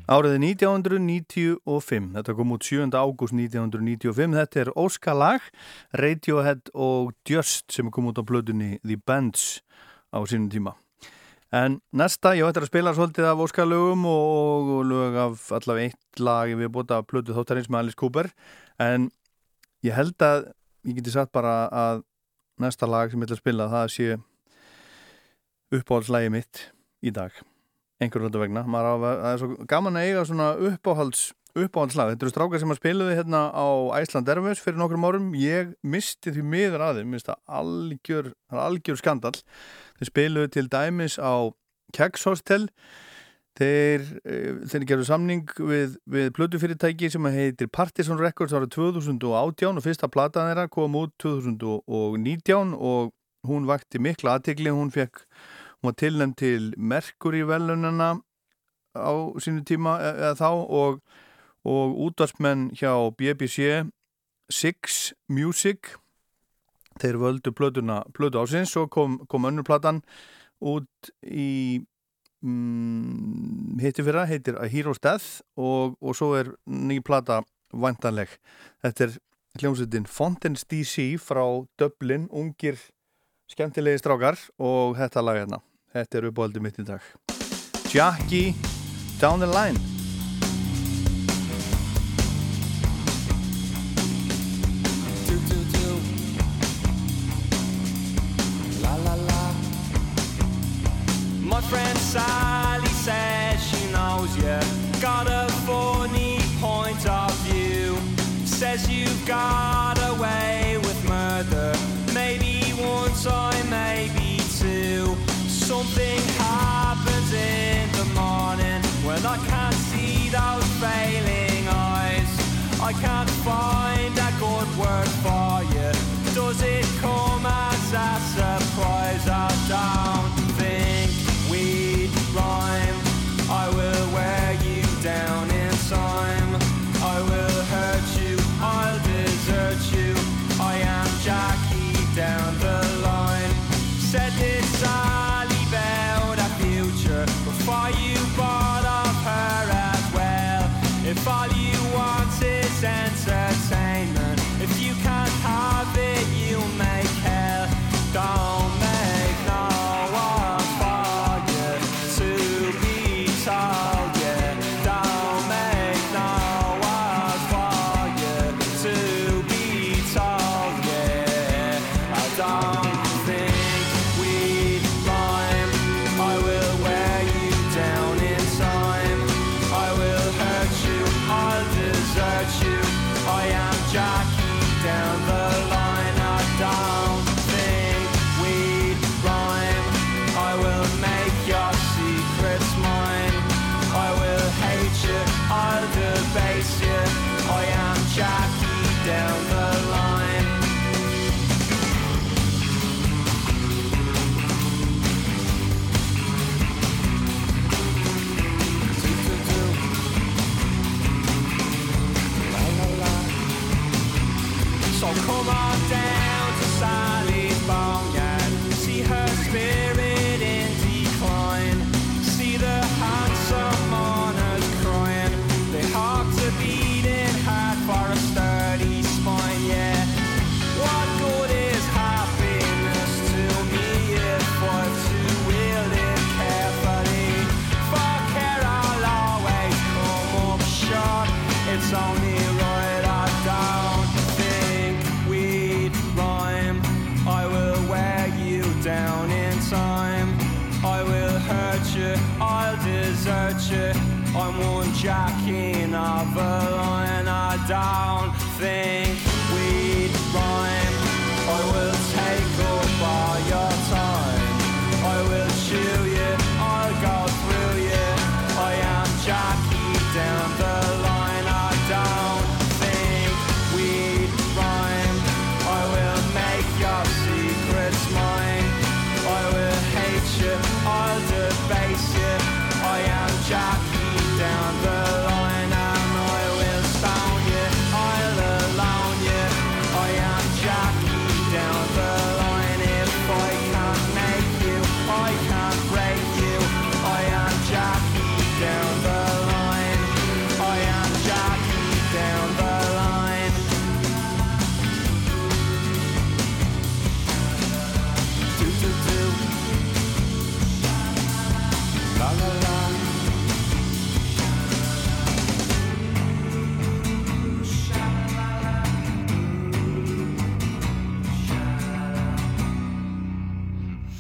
S3: Árið er 1995, þetta kom út 7. ágúst 1995, þetta er Óskalag, Radiohead og Just sem kom út á blöðunni The Bands á sínum tíma. En næsta, ég ætti að spila svolítið af Óskalögum og, og lög af allavega eitt lag við bóta blödu þáttarins með Alice Cooper, en ég held að, ég geti sagt bara að næsta lag sem ég ætla að spila það sé uppáhaldslægi mitt í dag einhverjum þetta vegna, maður á að það er gaman að eiga svona uppáhalds uppáhaldslag, þetta eru strákar sem að spiluði hérna á Æsland Erfus fyrir nokkrum árum. Ég misti því miður að þeim. Minnst það algjör, algjör skandal þeir spiluði til dæmis á Keks Hostel. Þeir, eh, þeir gerðu samning við, við plötufyrirtæki sem heitir Partisan Records árið 2018 og fyrsta platan þeirra kom út 2019 og hún vakti mikla aðtegli, hún fekk hún var tilnæmt til Mercury velunina á sínu tíma e- eða þá og, og útvarsmenn hjá BBC Six Music þeir völdu plötuna plötu ásins og kom, kom önnur platan út í mm, hitti fyrra, heitir A Hero's Death og, og svo er ný plata vantanleg þetta er hljómsveitin Fontaine's DC frá Dublin, ungir skemmtilegi strákar og þetta lag hérna, þetta er uppáhaldið mitt í dag Jackie Down the Line.
S28: My friend Sally says she knows you got a funny point of view. Says you got when I can't see those failing eyes. I can't find a good word for you. Does it come as a surprise? I don't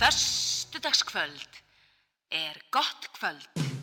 S2: Föstudagskvöld er gott kvöld.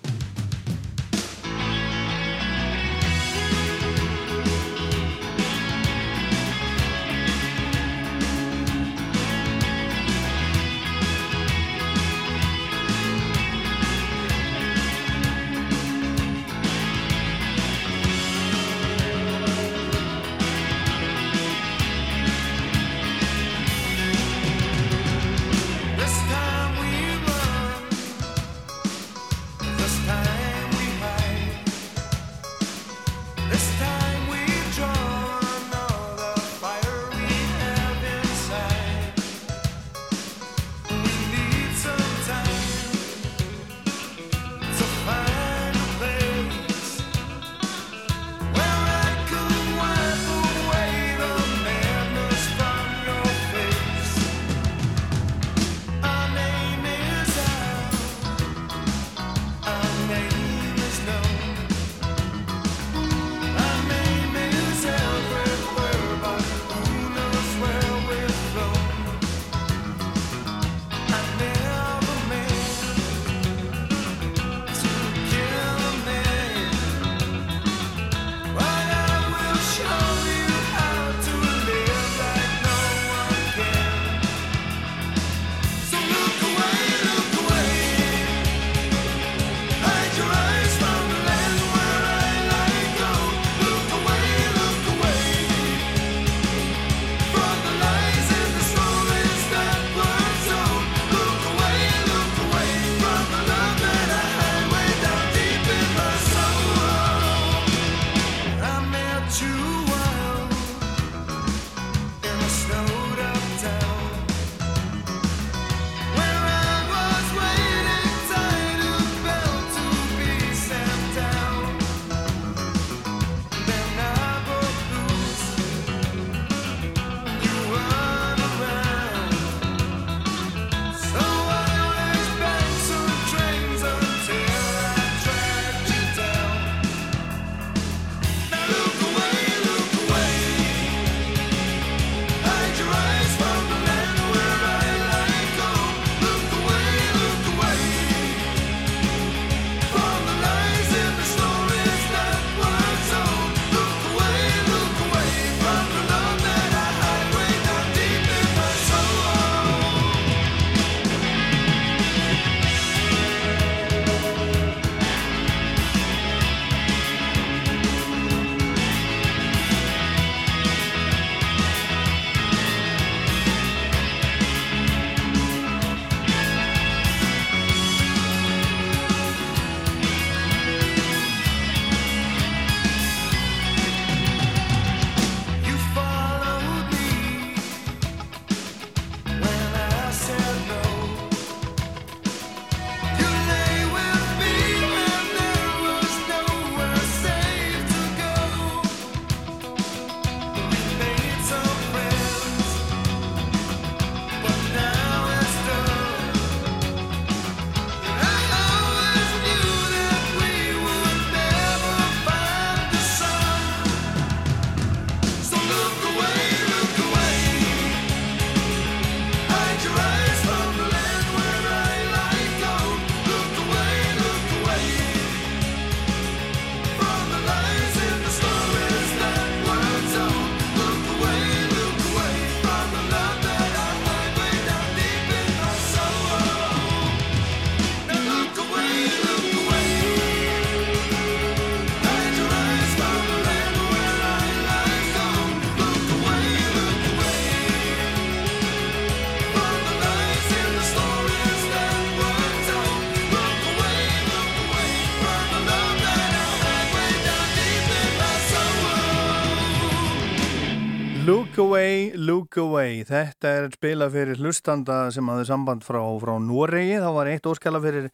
S1: Away, look away. Þetta er spila fyrir hlustanda sem hafði samband frá, frá Noregi. Þá var eitt óskala fyrir,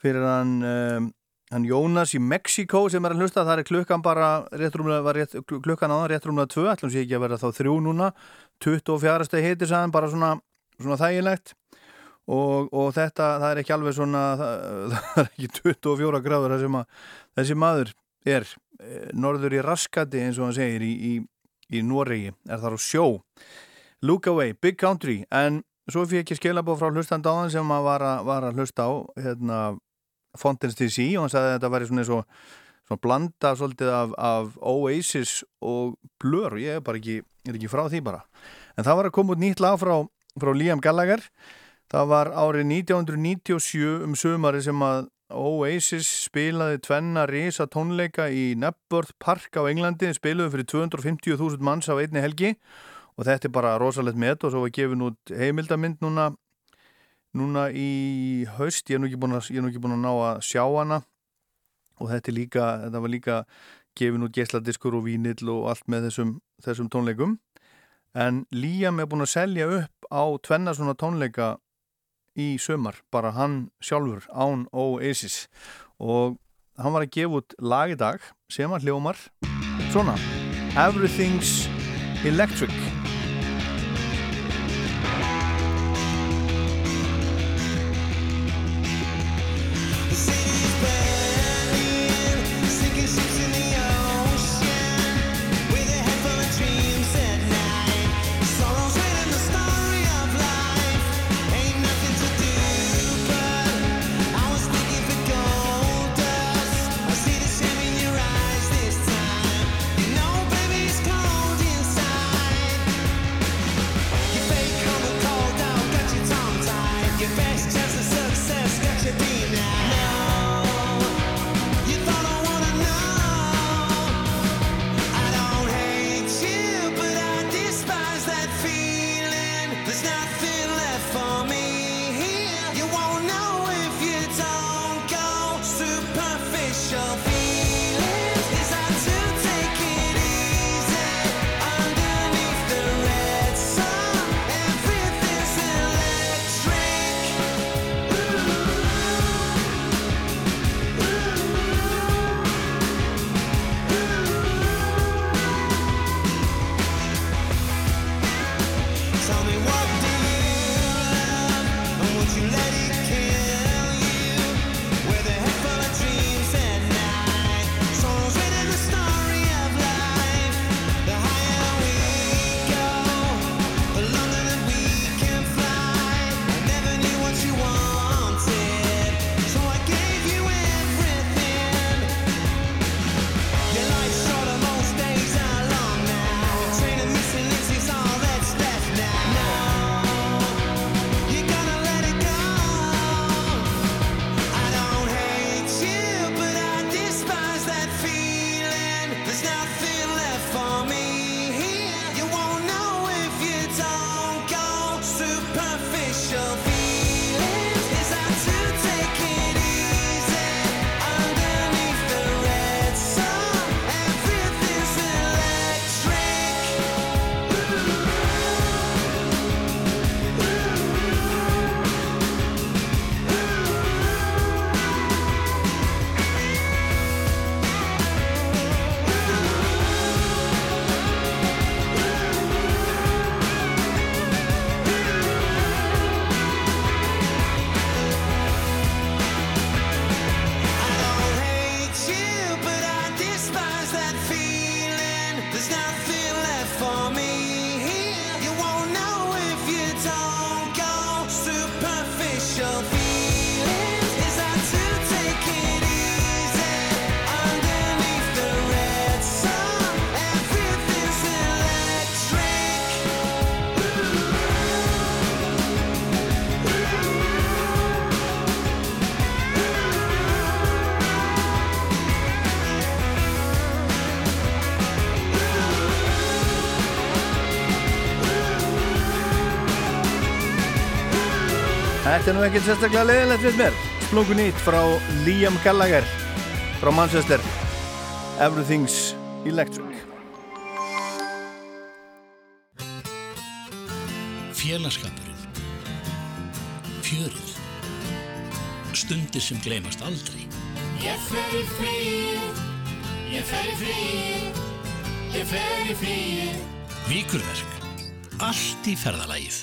S1: fyrir hann, um, hann Jónas í Mexiko sem er að hlusta, það er klukkan bara réttrumlega, rétt, klukkan áðan réttrumlega 2, ætlum sé ekki að vera þá þrjú núna. 24. steg heitir sæðan bara svona, svona þægilegt. Og, og þetta, það er ekki alveg svona það, það er ekki 24 gráður þessi maður er eh, norður í raskati eins og hann segir í, í í Noregi, er þar á sjó. Look Away, Big Country en svo fikk ég skilabóð frá hlustand áðan sem að var, var að hlusta á hérna, Fontaine's DC og hann sagði að þetta væri svona eins og svona blanda svolítið af, af Oasis og Blur, ég er bara ekki, er ekki frá því bara. En það var að koma út nýtt lag frá, frá Liam Gallagher. Það var árið 1997 um sömari sem að Oasis spilaði tvenna risa tónleika í Nebworth Park á Englandi, spiluði fyrir 250.000 manns á einni helgi. Og þetta er bara rosalegt met og svo var gefin út heimildamind núna núna í haust, ég er nú ekki búin að, ekki búin að ná að sjá hana. Og þetta líka, þetta var líka gefin út gesladiskur og vínill og allt með þessum, þessum tónleikum. En Liam er búin að selja upp á tvenna svona tónleika í sömar, bara hann sjálfur án Oasis. Og hann var að gefa út lag í dag sem hann hljómar svona Everything's Electric Þetta er nú ekkert sérstaklega leðilegt við mér. Splungu nýtt frá Liam Gallagher frá Manchester. Everything's Electric.
S29: Félagskapurinn, fjörið, stundir sem gleymast aldrei.
S8: Ég fer í fríið, ég fer í fríið, ég fer í fríið.
S29: Víkurverk, allt í ferðalagið.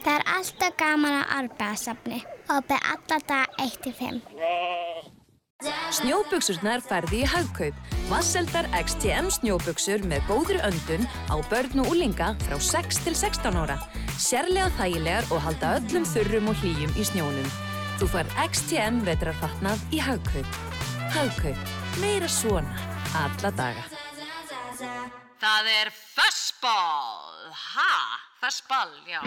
S30: Það er alltaf gaman að arbeðasafni og beð alla dag 1-5.
S31: Snjóbuksurnar færði í haugkaup. Vasseldar XTM snjóbuksur með góðri öndun á börn og úlinga frá 6 til 16 ára. Sérlega þægilegar og halda öllum þurrum og hlýjum í snjónum. Þú fær XTM vetrarfatnað í haugkaup. Haugkaup. Meira svona. Alla daga.
S27: Það er fössball. Ha? Fössball, já.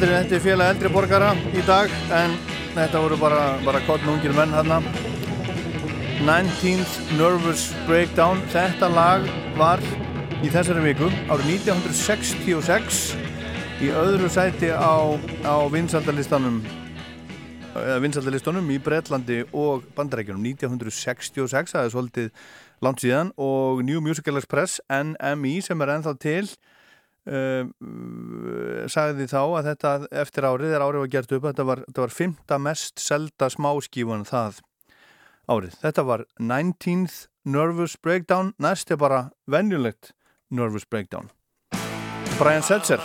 S3: Þetta er, þetta félag eldri borgara í dag en þetta voru bara, bara kottnungir menn hérna 19th Nervous Breakdown. Þetta lag var í þessari viku árið 1966 í öðru sæti á, á vinsaldalistanum eða vinsaldalistunum í Breitlandi og Bandarækjunum 1966, það er svolítið langt síðan og New Musical Express NME sem er ennþá til sagði þá að þetta eftir árið, þegar árið var gert upp þetta var, þetta var fymta mest selda smáskífun það árið. Þetta var 19th Nervous Breakdown næst er bara venjulegt Nervous Breakdown. Brian Setzer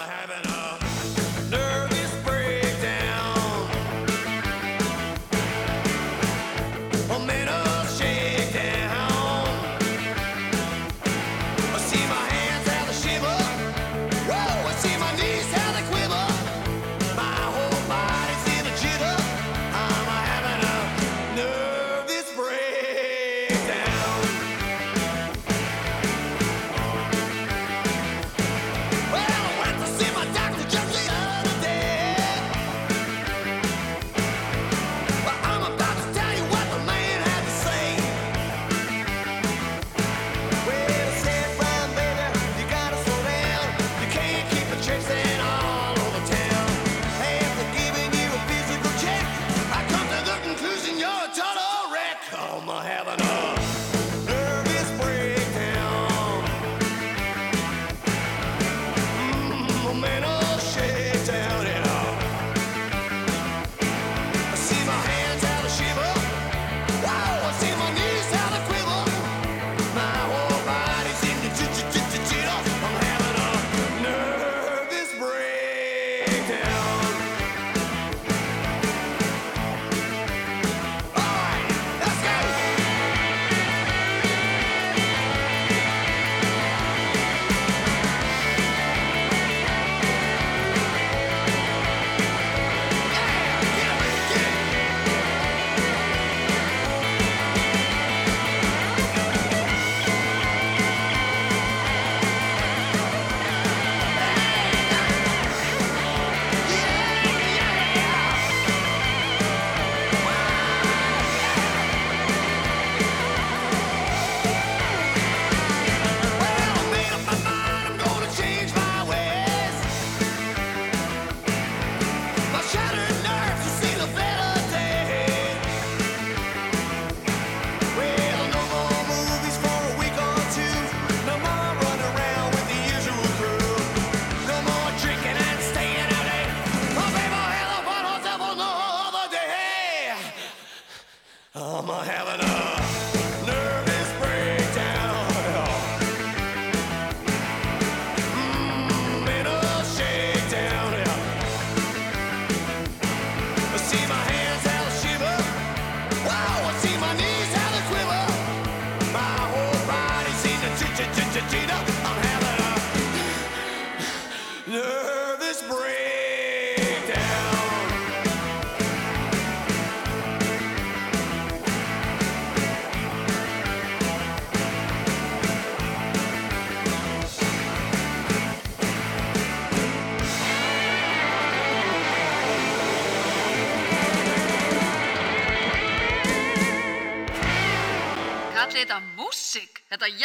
S2: músík, þetta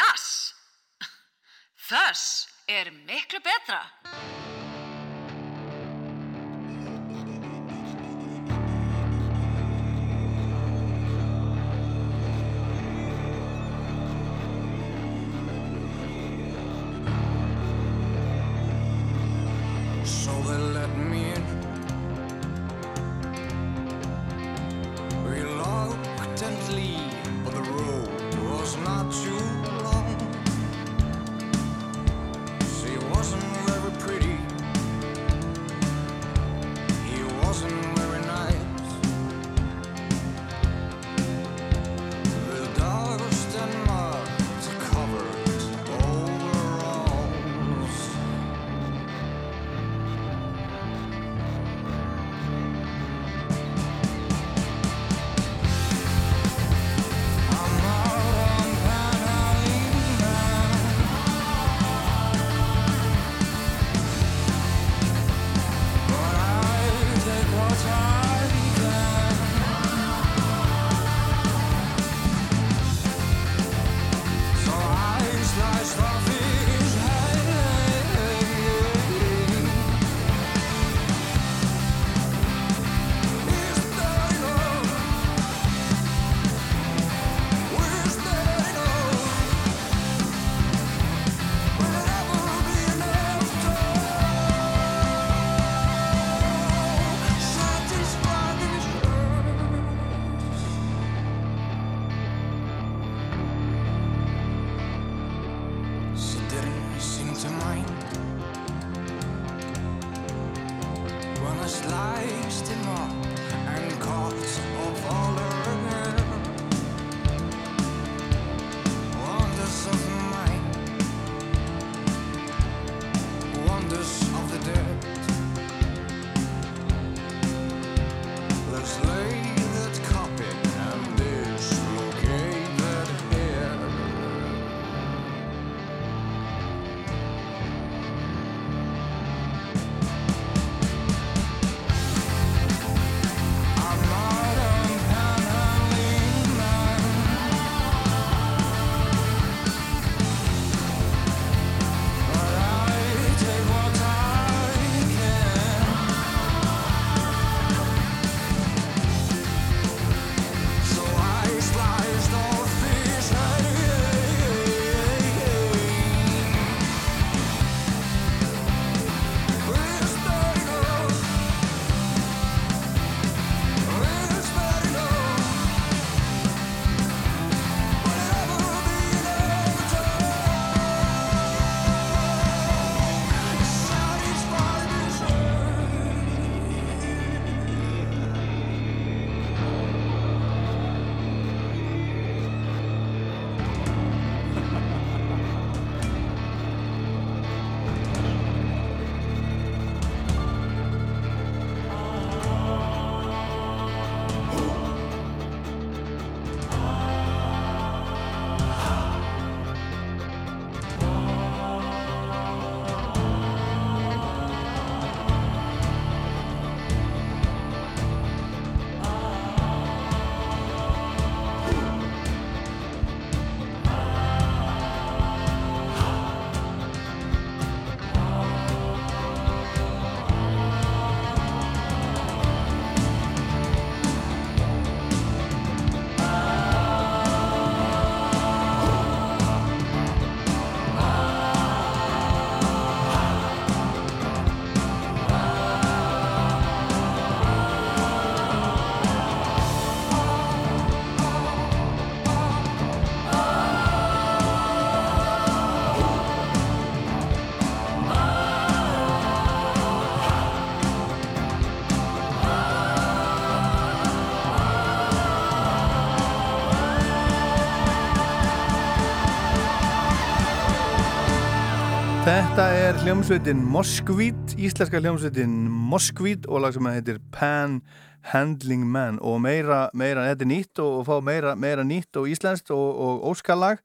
S4: hljómsveitin Moskvít, íslenska hljómsveitin Moskvít og lag sem heitir Panhandling Man og meira, meira, þetta er nýtt og, og fá meira, meira nýtt og íslenskt og, og óskalag.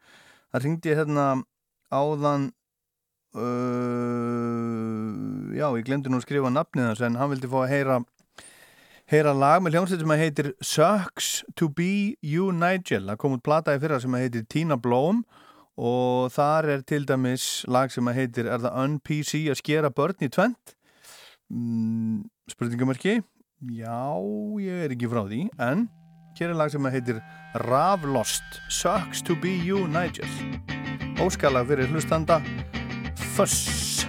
S4: Það ringdi ég hérna áðan, uh, já ég glemdi nú að skrifa nafnið hans en hann vildi fá að heyra, heyra lag með hljómsveit sem heitir Sucks to be you Nigel. Það kom út plata í fyrra sem heitir Tina Blóm og þar er til dæmis lag sem að heitir er það Un-PC að skera börn í tvent mm, spurningamarki já, ég er ekki frá því en hér er lag sem að heitir Ravlost Sucks to be you Nigel óskalag fyrir hlustanda Fuss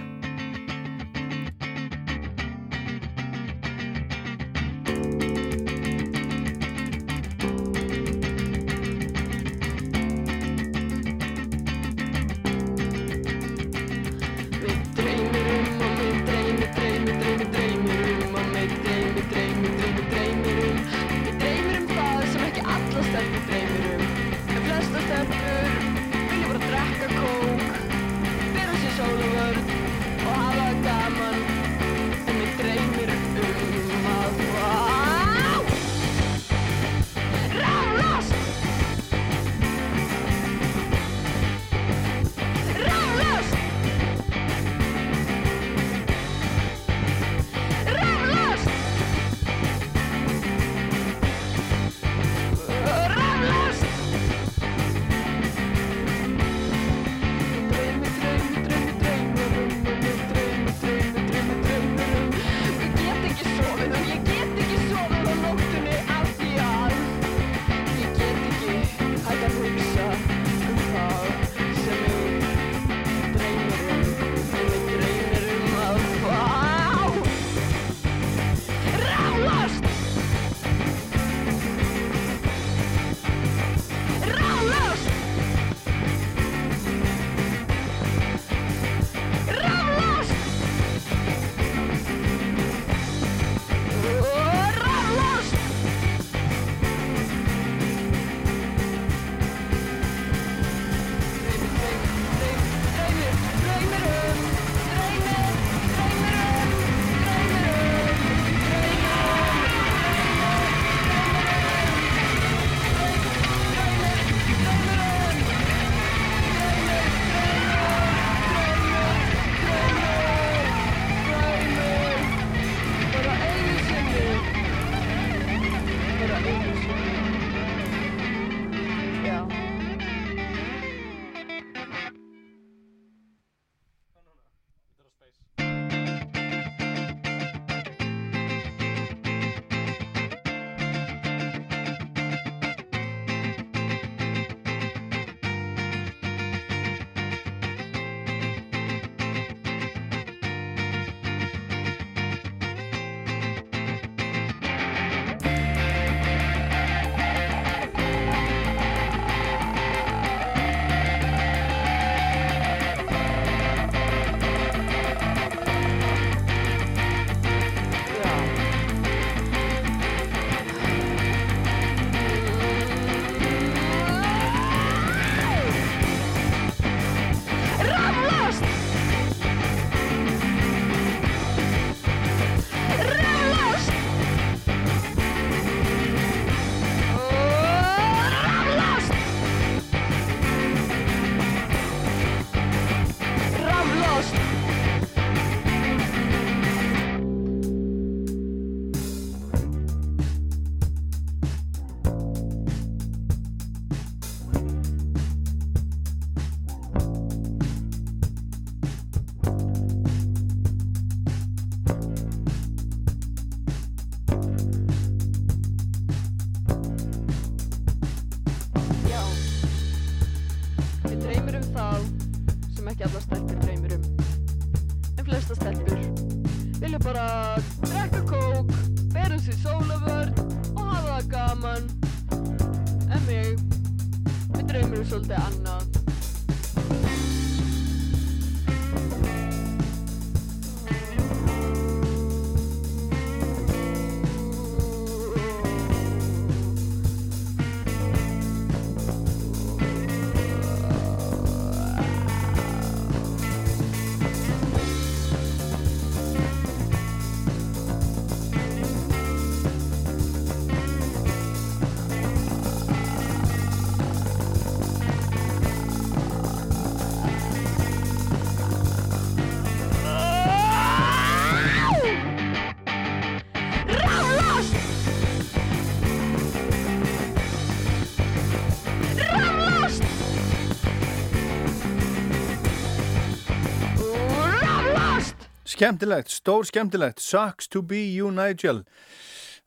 S1: skemmtilegt, stór skemmtilegt Sucks to be you Nigel.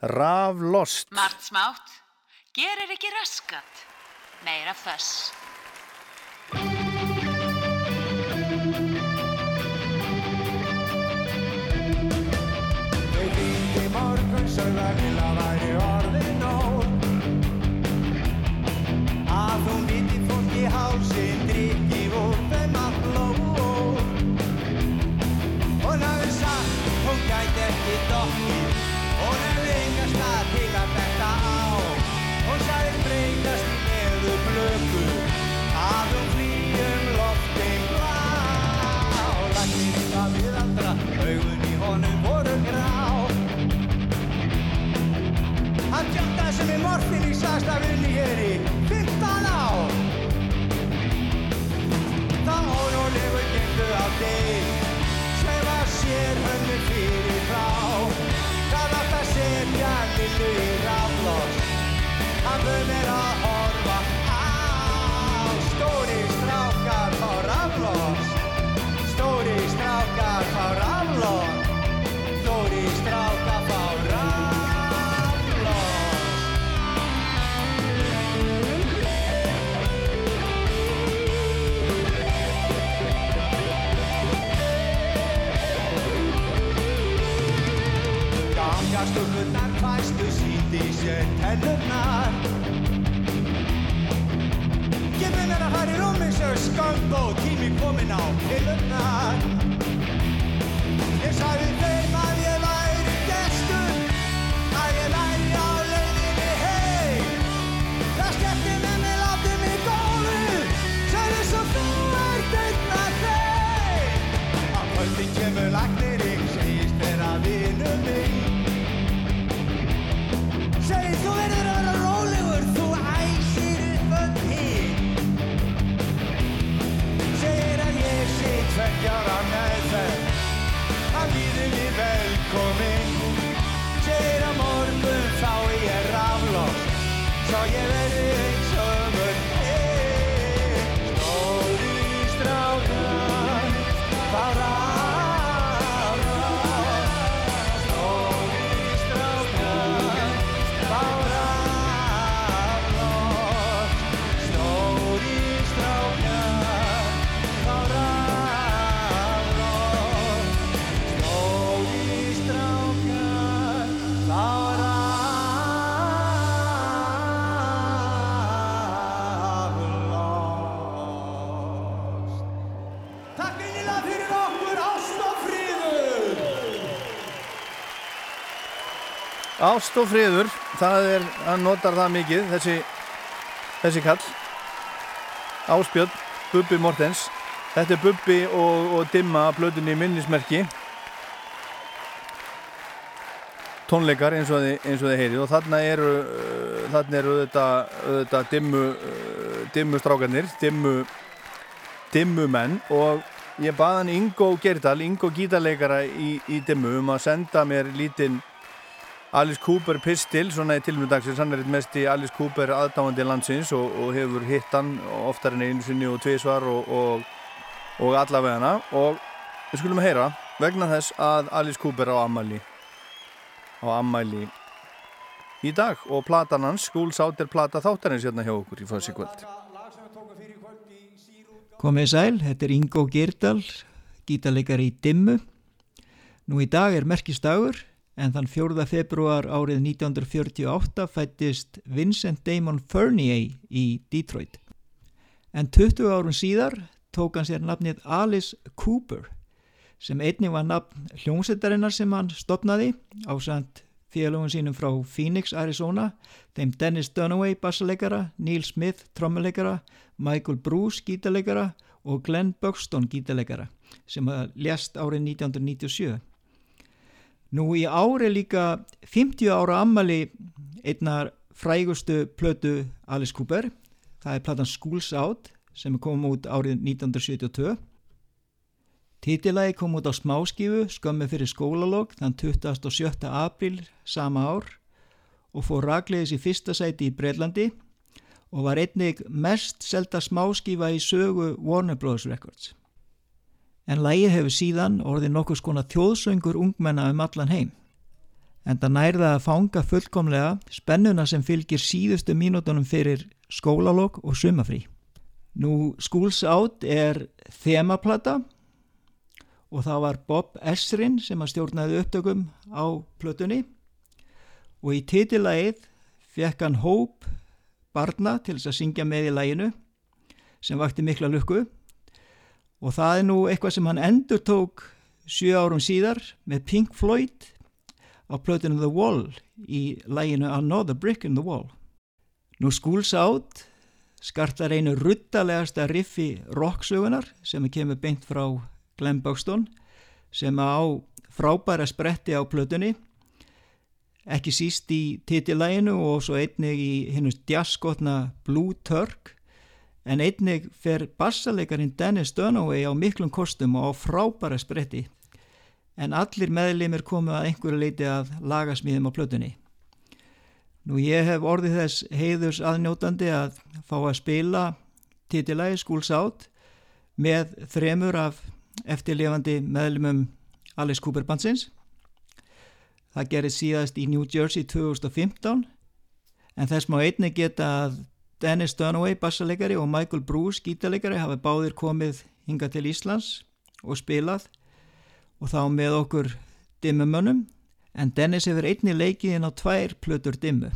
S1: Rav Lost
S3: Ást og
S1: friður, það er, hann notar það mikið, þessi, þessi kall. Áspjöld, Bubbi Mortens. Þetta er Bubbi og, og Dimma blöðunni minnismerki. Tónleikar eins og þið, þið heyrið og þarna eru, uh, þarna eru þetta, þetta dimmu, uh, dimmu strákarnir, dimmu, dimmu menn og ég baði hann Ingo Gerdal, Ingo gítarleikara í, í dimmu um að senda mér lítinn Alice Cooper pistil, svona í tilmjönd dagsins, hann er eitt mest í Alice Cooper aðdáandi landsins og, og hefur hitt hann oftar en einu sinni og tvísvar og, og, og allavegana og við skulum heyra vegna þess að Alice Cooper á ammæli á ammæli í dag og platan hans, er plata þáttarins hérna hjá okkur í fyrst kvöld
S32: Komið sæl, þetta er Ingo Girdal, gítarleikari í Dimmu. Nú í dag er merkistagur en þann 4. februar árið 1948 fættist Vincent Damon Fernier í Detroit. En 20 árun síðar tók hann sér nafnið Alice Cooper sem einnig var nafn hljómsveitarinnar sem hann stopnaði á samt félagum sínum frá Phoenix, Arizona, þeim Dennis Dunaway bassaleikara, Neil Smith trommuleikara, Michael Bruce gítarleikara og Glenn Buxton gítarleikara sem lést árið 1997. Nú í ári líka 50 ára ammali einnar frægustu plötu Alice Cooper, það er platan Schools Out sem kom út árið 1972 Títilagi kom út á smáskifu skömmi fyrir skólalók þann 27. april sama ár og fór raglegis í fyrsta sæti í Breitlandi og var einnig mest selda smáskifa í sögu Warner Bros. Records. En lægið hefur síðan orðið nokkus konar þjóðsöngur ungmenna um allan heim. En það nærða að fanga fullkomlega spennuna sem fylgir síðustu mínútonum fyrir skólalokk og sumafrí. Nú Schools Out er þemaplata og það var Bob Esrin sem að stjórnaði upptökum á plötunni og í titilægið fekk hann hóp barna til þess að syngja með í læginu sem vakti mikla lukku og það er nú eitthvað sem hann endur tók sjö árum síðar með Pink Floyd á plötinu The Wall í læginu Another Brick in the Wall. Nú Schools Out skartar einu ruttalegasta riffi rocksögunar sem kemur beint frá Glenn Buxton sem á frábæra spretti á plötunni ekki síst í titilæginu og svo einnig í hinnust jazzskotna Blue Turk en einnig fer bassalegarinn Dennis Dunaway á miklum kostum og á frábæra spretti en allir meðlimir komu að einhverju leiti að lagasmíðum á plötunni. Nú ég hef orðið þess heiðurs aðnjótandi að fá að spila titilægi Schools Out með þremur af eftirlefandi meðlumum Alice Cooper bansins. Það gerði síðast í New Jersey 2015 en þess má einni geta að Dennis Dunaway bassalegari og Michael Bruce gítalegari hafi báðir komið hinga til Íslands og spilað og þá með okkur dimmumönnum en Dennis hefur einni leikið inn á tvær plötur dimmu.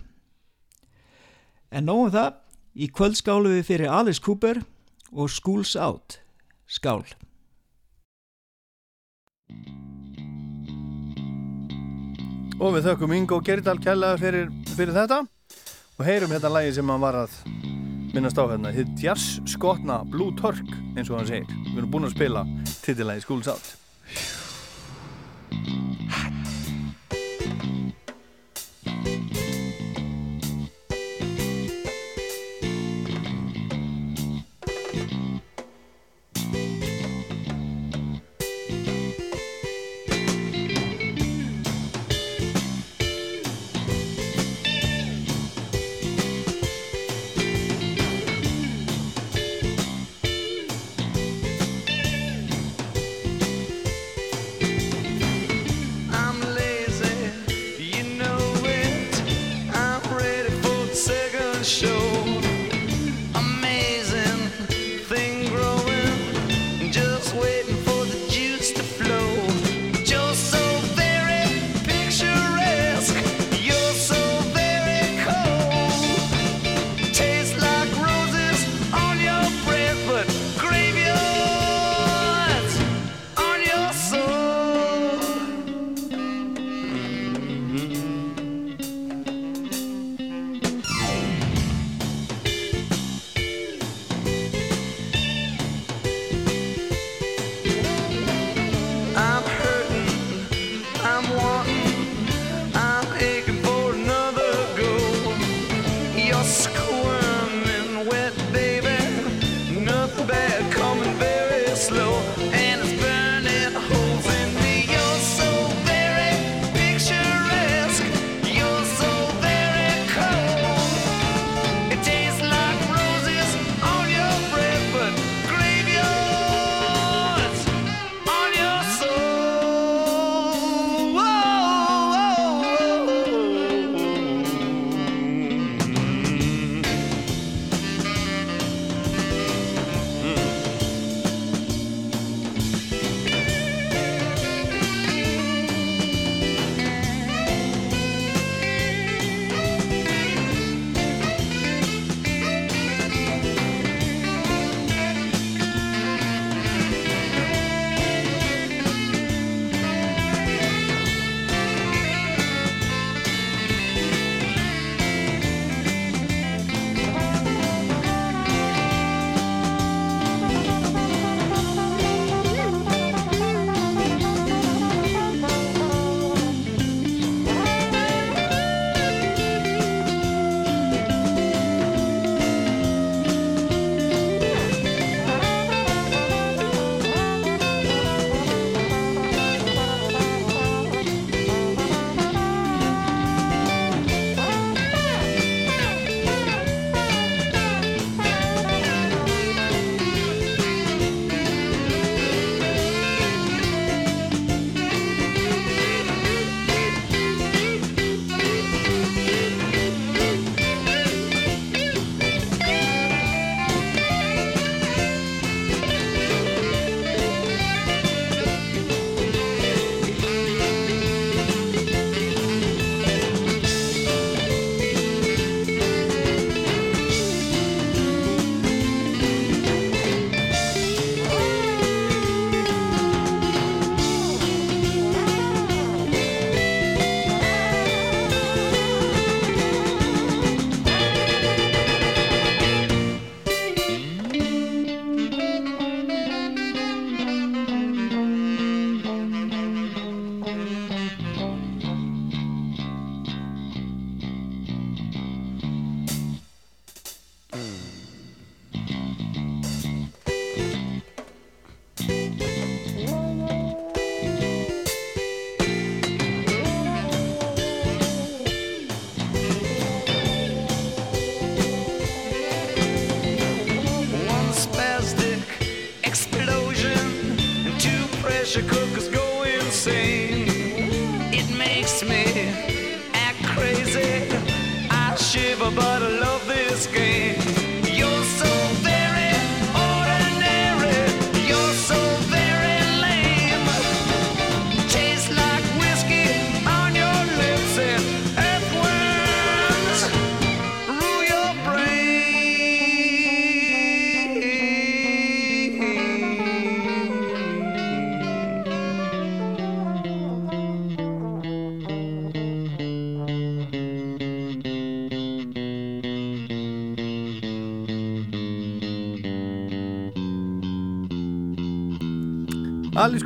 S32: En nógum það, í kvöld skálu við fyrir Alice Cooper og Schools Out. Skál.
S3: Og við þökkum Ingo Gerdal kælega fyrir, fyrir þetta og heyrum hérna lægi sem hann var að minnast á hérna, hitt Jazz Skotna Blue Turk eins og hann segir. Við erum búin að spila titilægi Schools Out.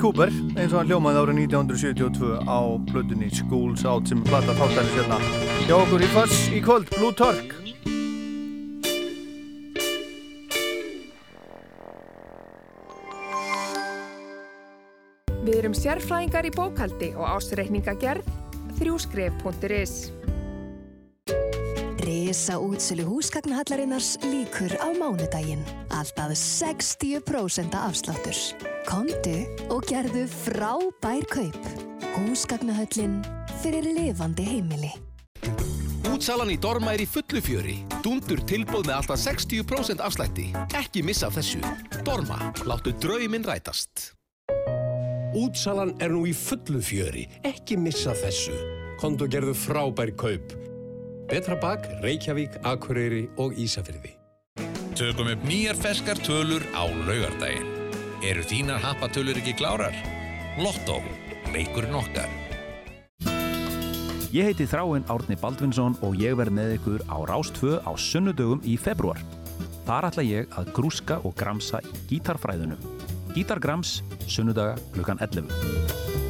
S3: Cooper, eins og hann hljómaði árið 1972 á plötunni Schools Out sem er plata þáttæli sérna hjá okkur í fass í kvöld, Blue Turk
S33: Við erum sérfræðingar í bókaldi og ásreikningagerð þrjúskref.is
S34: Risa útsölu húsgagnahallarinnars líkur á mánudaginn. Alltaf 60% afsláttur. Komdu og gerðu frábær kaup. Húsgagnahöllin fyrir lifandi heimili.
S7: Útsalan í Dorma er í fullu fjöri. Dundur tilbúð með alltaf 60% afslætti. Ekki missa þessu. Dorma, láttu drauminn rætast.
S35: Útsalan er nú í fullu fjöri, ekki missa þessu. Konto gerðu frábær kaup. Betra bak, Reykjavík, Akureyri og Ísafyrði.
S7: Tökum upp nýjar ferskar tölur á laugardaginn. Eru þínar happatölur ekki klárar? Lotto, leikurinn okkar.
S2: Ég heiti Þráinn Árni Baldvinsson og ég verð með ykkur á Rástfö á sunnudögum í februar. Þar ætla ég að grúska og gramsa í gítarfræðunum. Gítargrams, sunnudaga klukkan 11.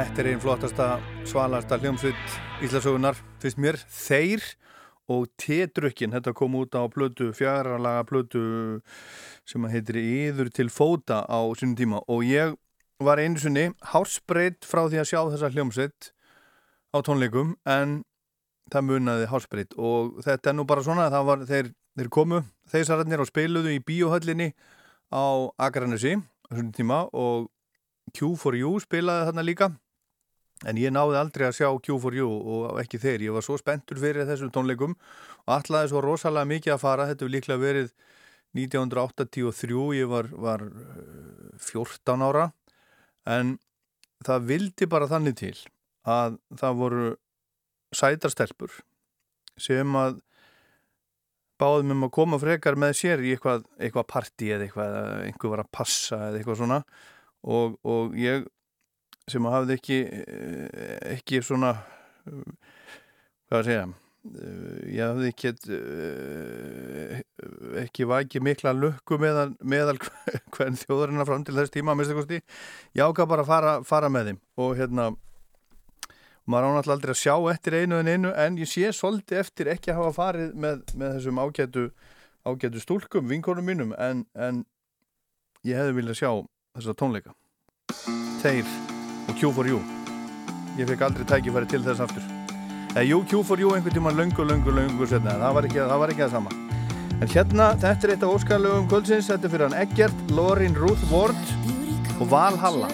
S3: Þetta er einn flottasta, svalasta hljómsveit Íslasögunar, fyrst mér, þeir og T-drukkin, þetta kom út á plötu, fjarralaga plötu sem að heitir Íður til fóta á sínum tíma. Og ég var einu sinni hásbreytt frá því að sjá þessa hljómsveit á tónleikum en það munaði hásbreytt og þetta er nú bara svona, það var þeir, þeir komu, þeisararnir og spiluðu í bíóhöllinni á Akranesi á sínum tíma og Q4U spilaði þarna líka en ég náði aldrei að sjá Q4U og ekki þeir, ég var svo spenntur fyrir þessum tónleikum og allaði svo rosalega mikið að fara, þetta hefur líklega verið 1983, ég var, var eh, 14 ára. En það vildi bara þannig til að það voru sætarstelpur sem að báðum um að koma frekar með sér í eitthvað, eitthvað partí eða eitthvað, einhver var að passa eða eitthvað svona. Og, og ég sem hafði ekki ekki svona hvað að segja ég hafði ekki ekki væki mikla lukku meðal, meðal hvern þjóðurinn fram til þess tíma ég ákvað bara að fara, fara með þeim og hérna maður ánall aldrei að sjá eftir einu en einu en ég sé svolítið eftir ekki að hafa farið með, með þessum ágætu ágætu stúlkum, vinkonum mínum en, en ég hefði viljað sjá þessa tónleika. Þeir Q4U ég fekk aldrei tækifæri til þess aftur. Eða jú, Q4U einhvern tíma löngu, löngu, löngu setna, það var ekki það var ekki það sama. En hérna, þetta er eitt af óskarlögum kvöldsins, þetta er fyrir hann Eggert, Lorin, Ruth Ward og Valhalla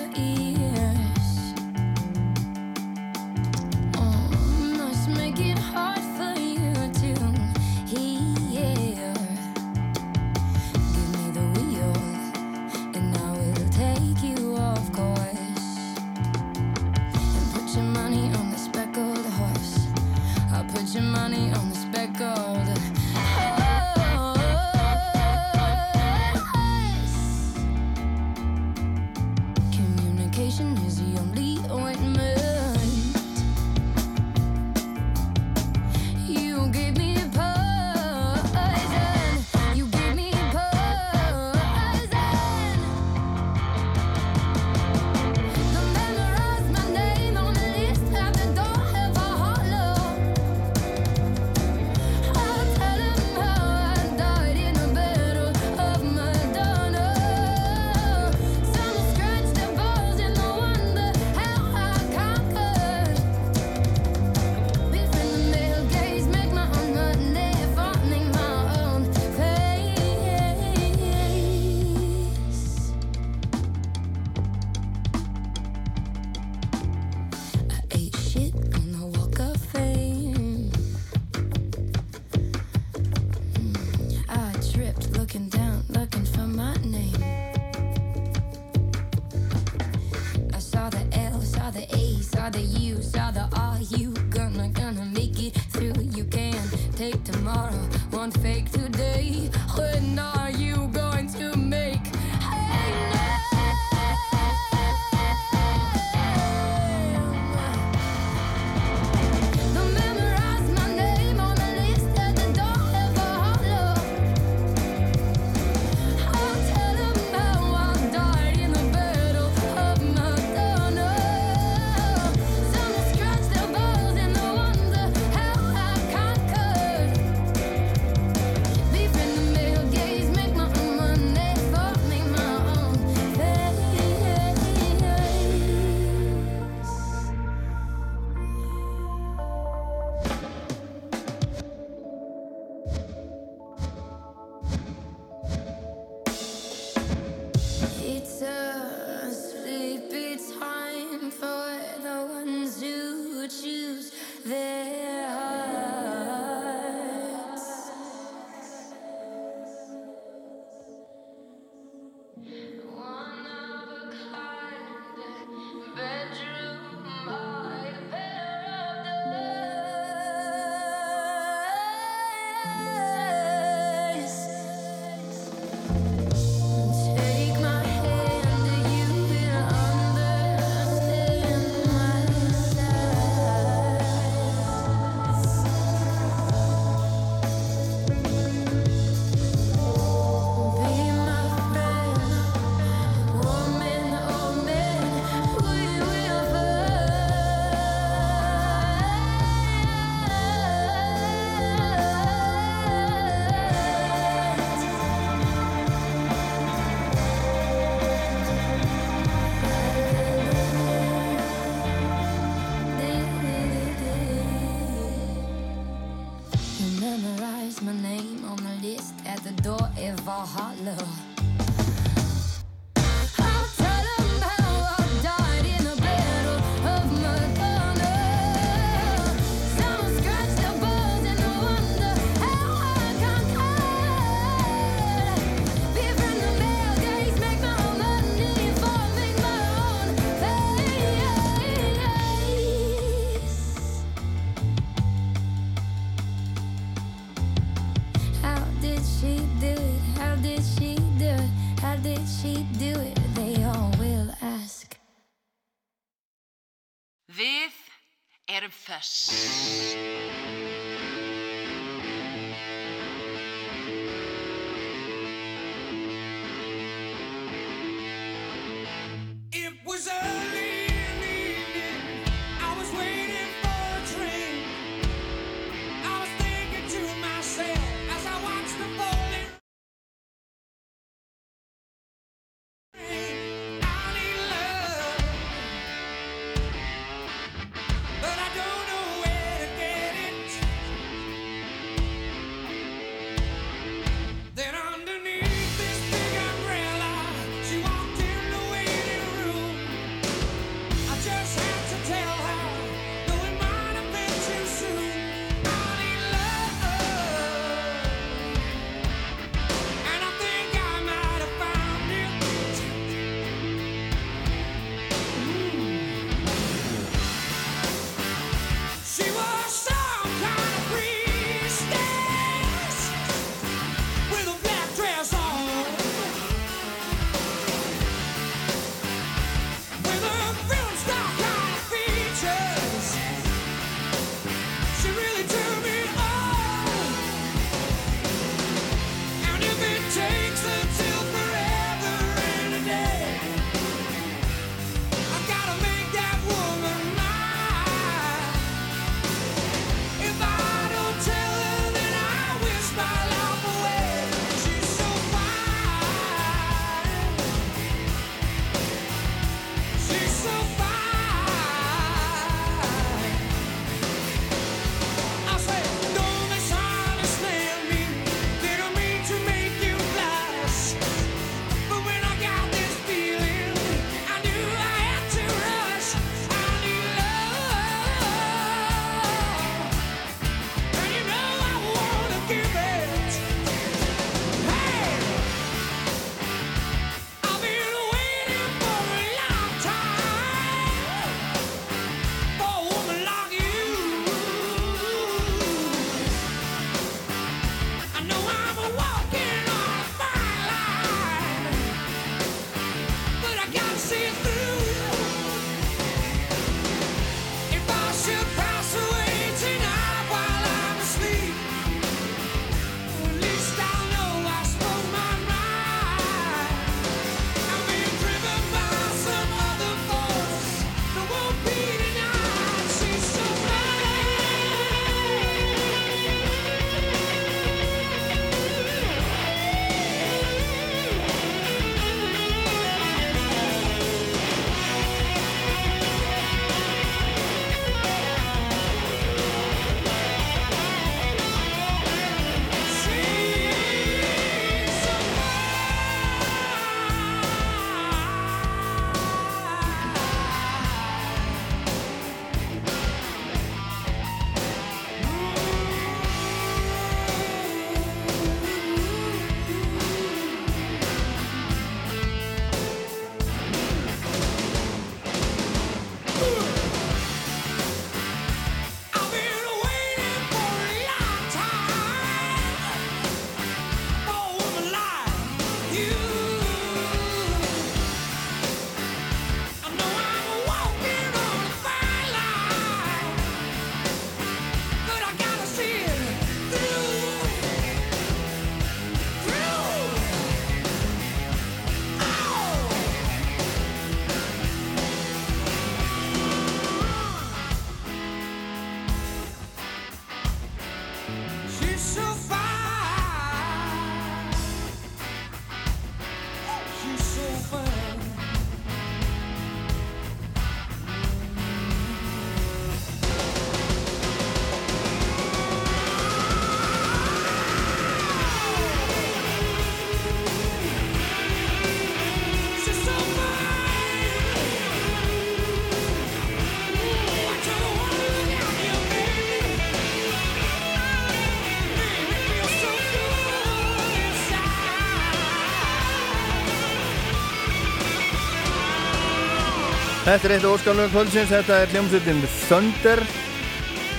S3: Þetta er eitt af óskalöfum kvöldsins, þetta er hljómsveitin Thunder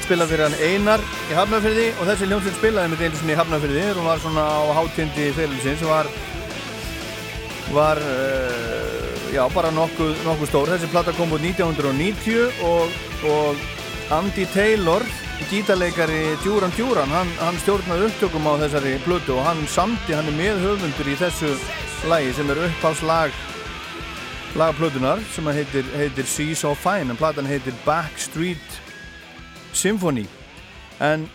S3: spilað fyrir hann Einar í Hafnarfyrði og þessi hljómsveit spilaði með einu svona í Hafnarfyrði þegar hún var svona á hátindi fyrirlisins var var uh, já, bara nokkuð, nokkuð stór. Þessi platta kom út 1990 og, og Andy Taylor gítarleikari Djúran Djúran hann, hann stjórnaði upptökum á þessari plötu. Og hann samti, hann er með höfundur í þessu lagi sem er uppháslag lagplötunar sem heitir, heitir See So Fine en platan heitir Backstreet Symphony. En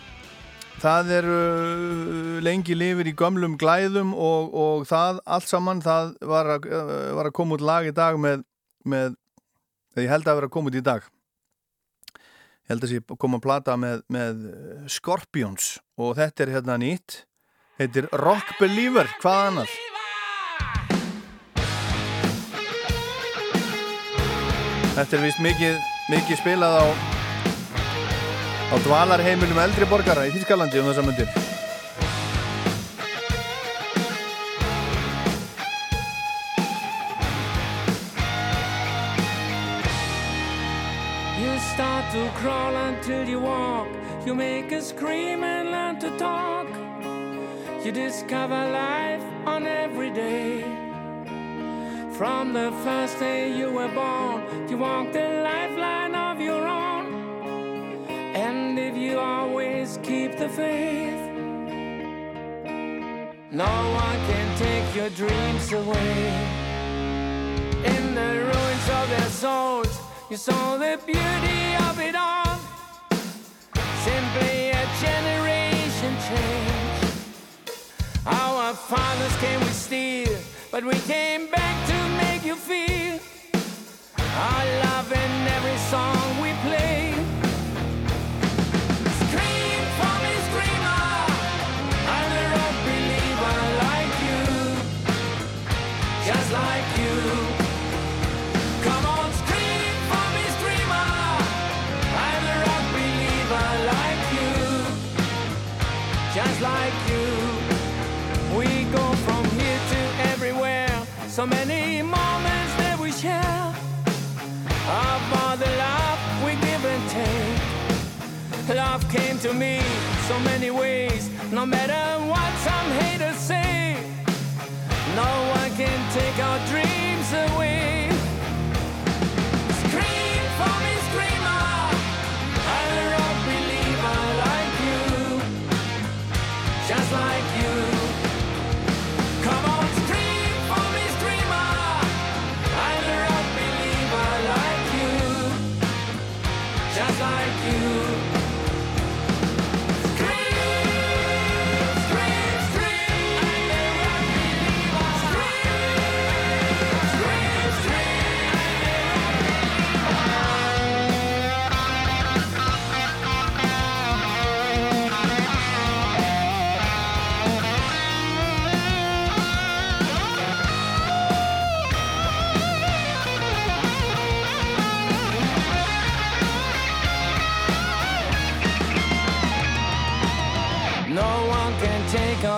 S3: það er uh, lengi lifir í gömlum glæðum og, og það allt saman það var að, uh, var að koma út lag í dag með, með ég held að vera að koma út í dag. Ég held að sé koma að plata með, með Scorpions og þetta er hérna nýtt. Heitir Rock Believer, hvað annað Þetta er vist mikið, mikið spilað á á dvalarheimilum eldri borgara í Þískalandi um þessa myndir.
S6: You start to crawl until you walk. You make a scream and learn to talk. You discover life on every day. From the first day you were born, you walked the lifeline of your own. And if you always keep the faith, no one can take your dreams away. In the ruins of their souls, you saw the beauty of it all. Simply a generation change. Our fathers came with steel, but we came back to you feel. Love in every song so many ways. No matter what some haters say, no one can take our dreams away.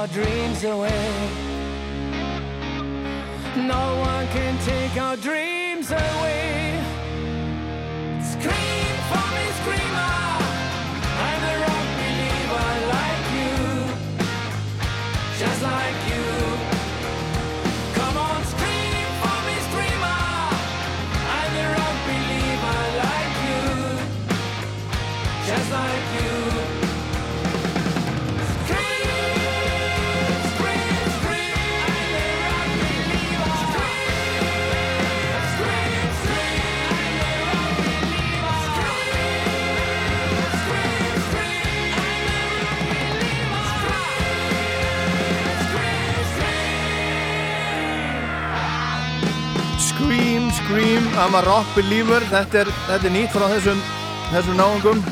S6: Our dreams away. No one can take our dreams I'm a rock believer
S3: þetta er, þetta er nýtt frá þessum þessum náungum.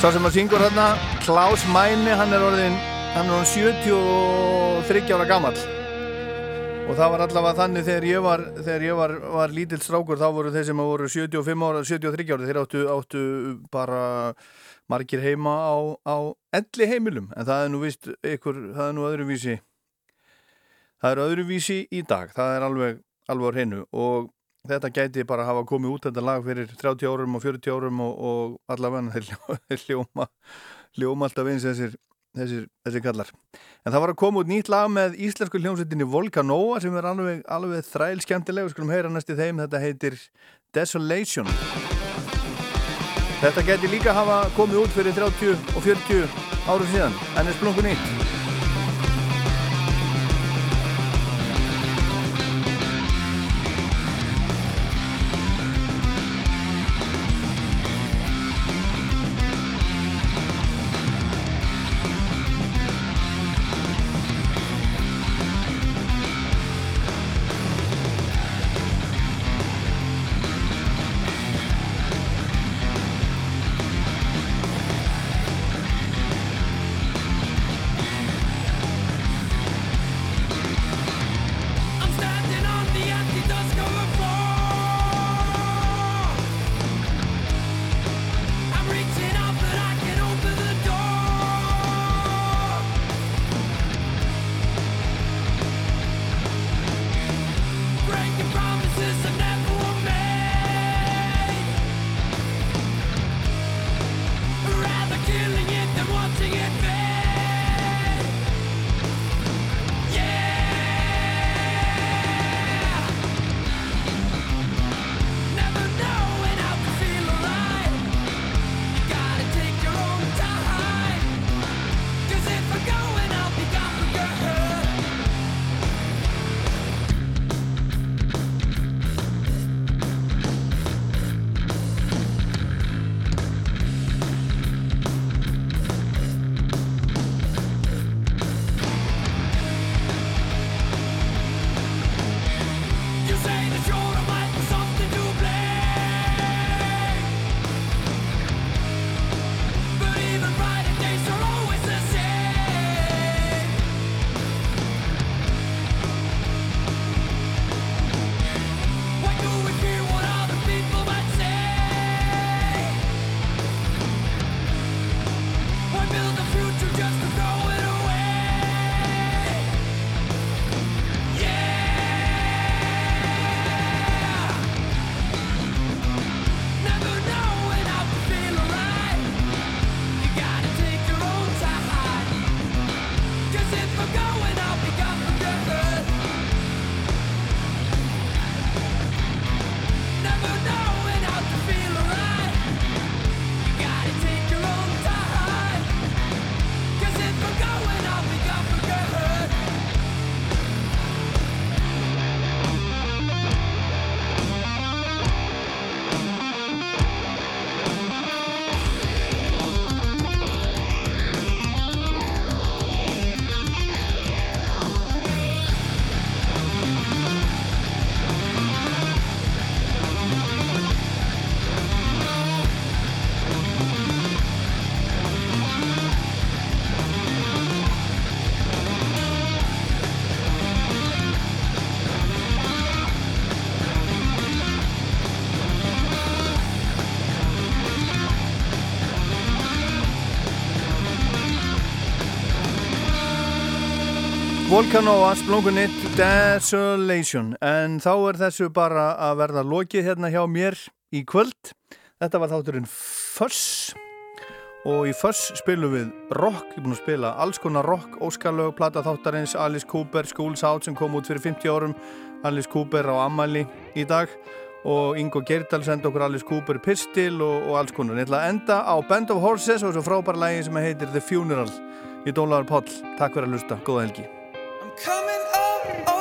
S3: Sá sem að syngur hérna Klaus Mæni, hann er orðin hann er orðin 73 ára gamall. Og það var allavega þannig þegar ég var þegar ég var, var lítill strákur þá voru þeir sem voru 75 ára, 73 ára þeir áttu, áttu bara margir heima á, á elli heimilum. En það er nú vist ykkur, það er nú öðruvísi. Það er öðruvísi í dag. Það er alveg, alveg á hreinu og
S6: þetta gæti bara hafa komið út þetta lag fyrir 30 árum og 40 árum og, og allavega þeir ljó- þeir hljóma, hljóma alltaf eins þessir, þessir, þessir kallar. En það var að koma út nýtt lag með íslensku hljómsveitinni Volcanova sem er alveg, alveg þræl skemmtileg, við skulum heyra næst í þeim, þetta heitir Desolation. Þetta gæti líka hafa komið út fyrir 30 og 40 árum síðan, en er splungu nýtt. Volcanova, Splunkunit, Desolation. En þá er þessu bara að verða lokið hérna hjá mér í kvöld. Þetta var þátturinn Fuss og í Fuss spilum við rock, ég er búin að spila alls konar rock, óskalög, plata þáttarins Alice Cooper, Schools Out sem kom út fyrir 50 árum, Alice Cooper á Amali í dag. Og Ingo Gerdal sendi okkur Alice Cooper pistil og, og alls konar, ég ætla að enda á Band of Horses og svo frábæra lægi sem heitir The Funeral. Í Dólar Páll, takk fyrir að hlusta, góða helgi
S36: Coming up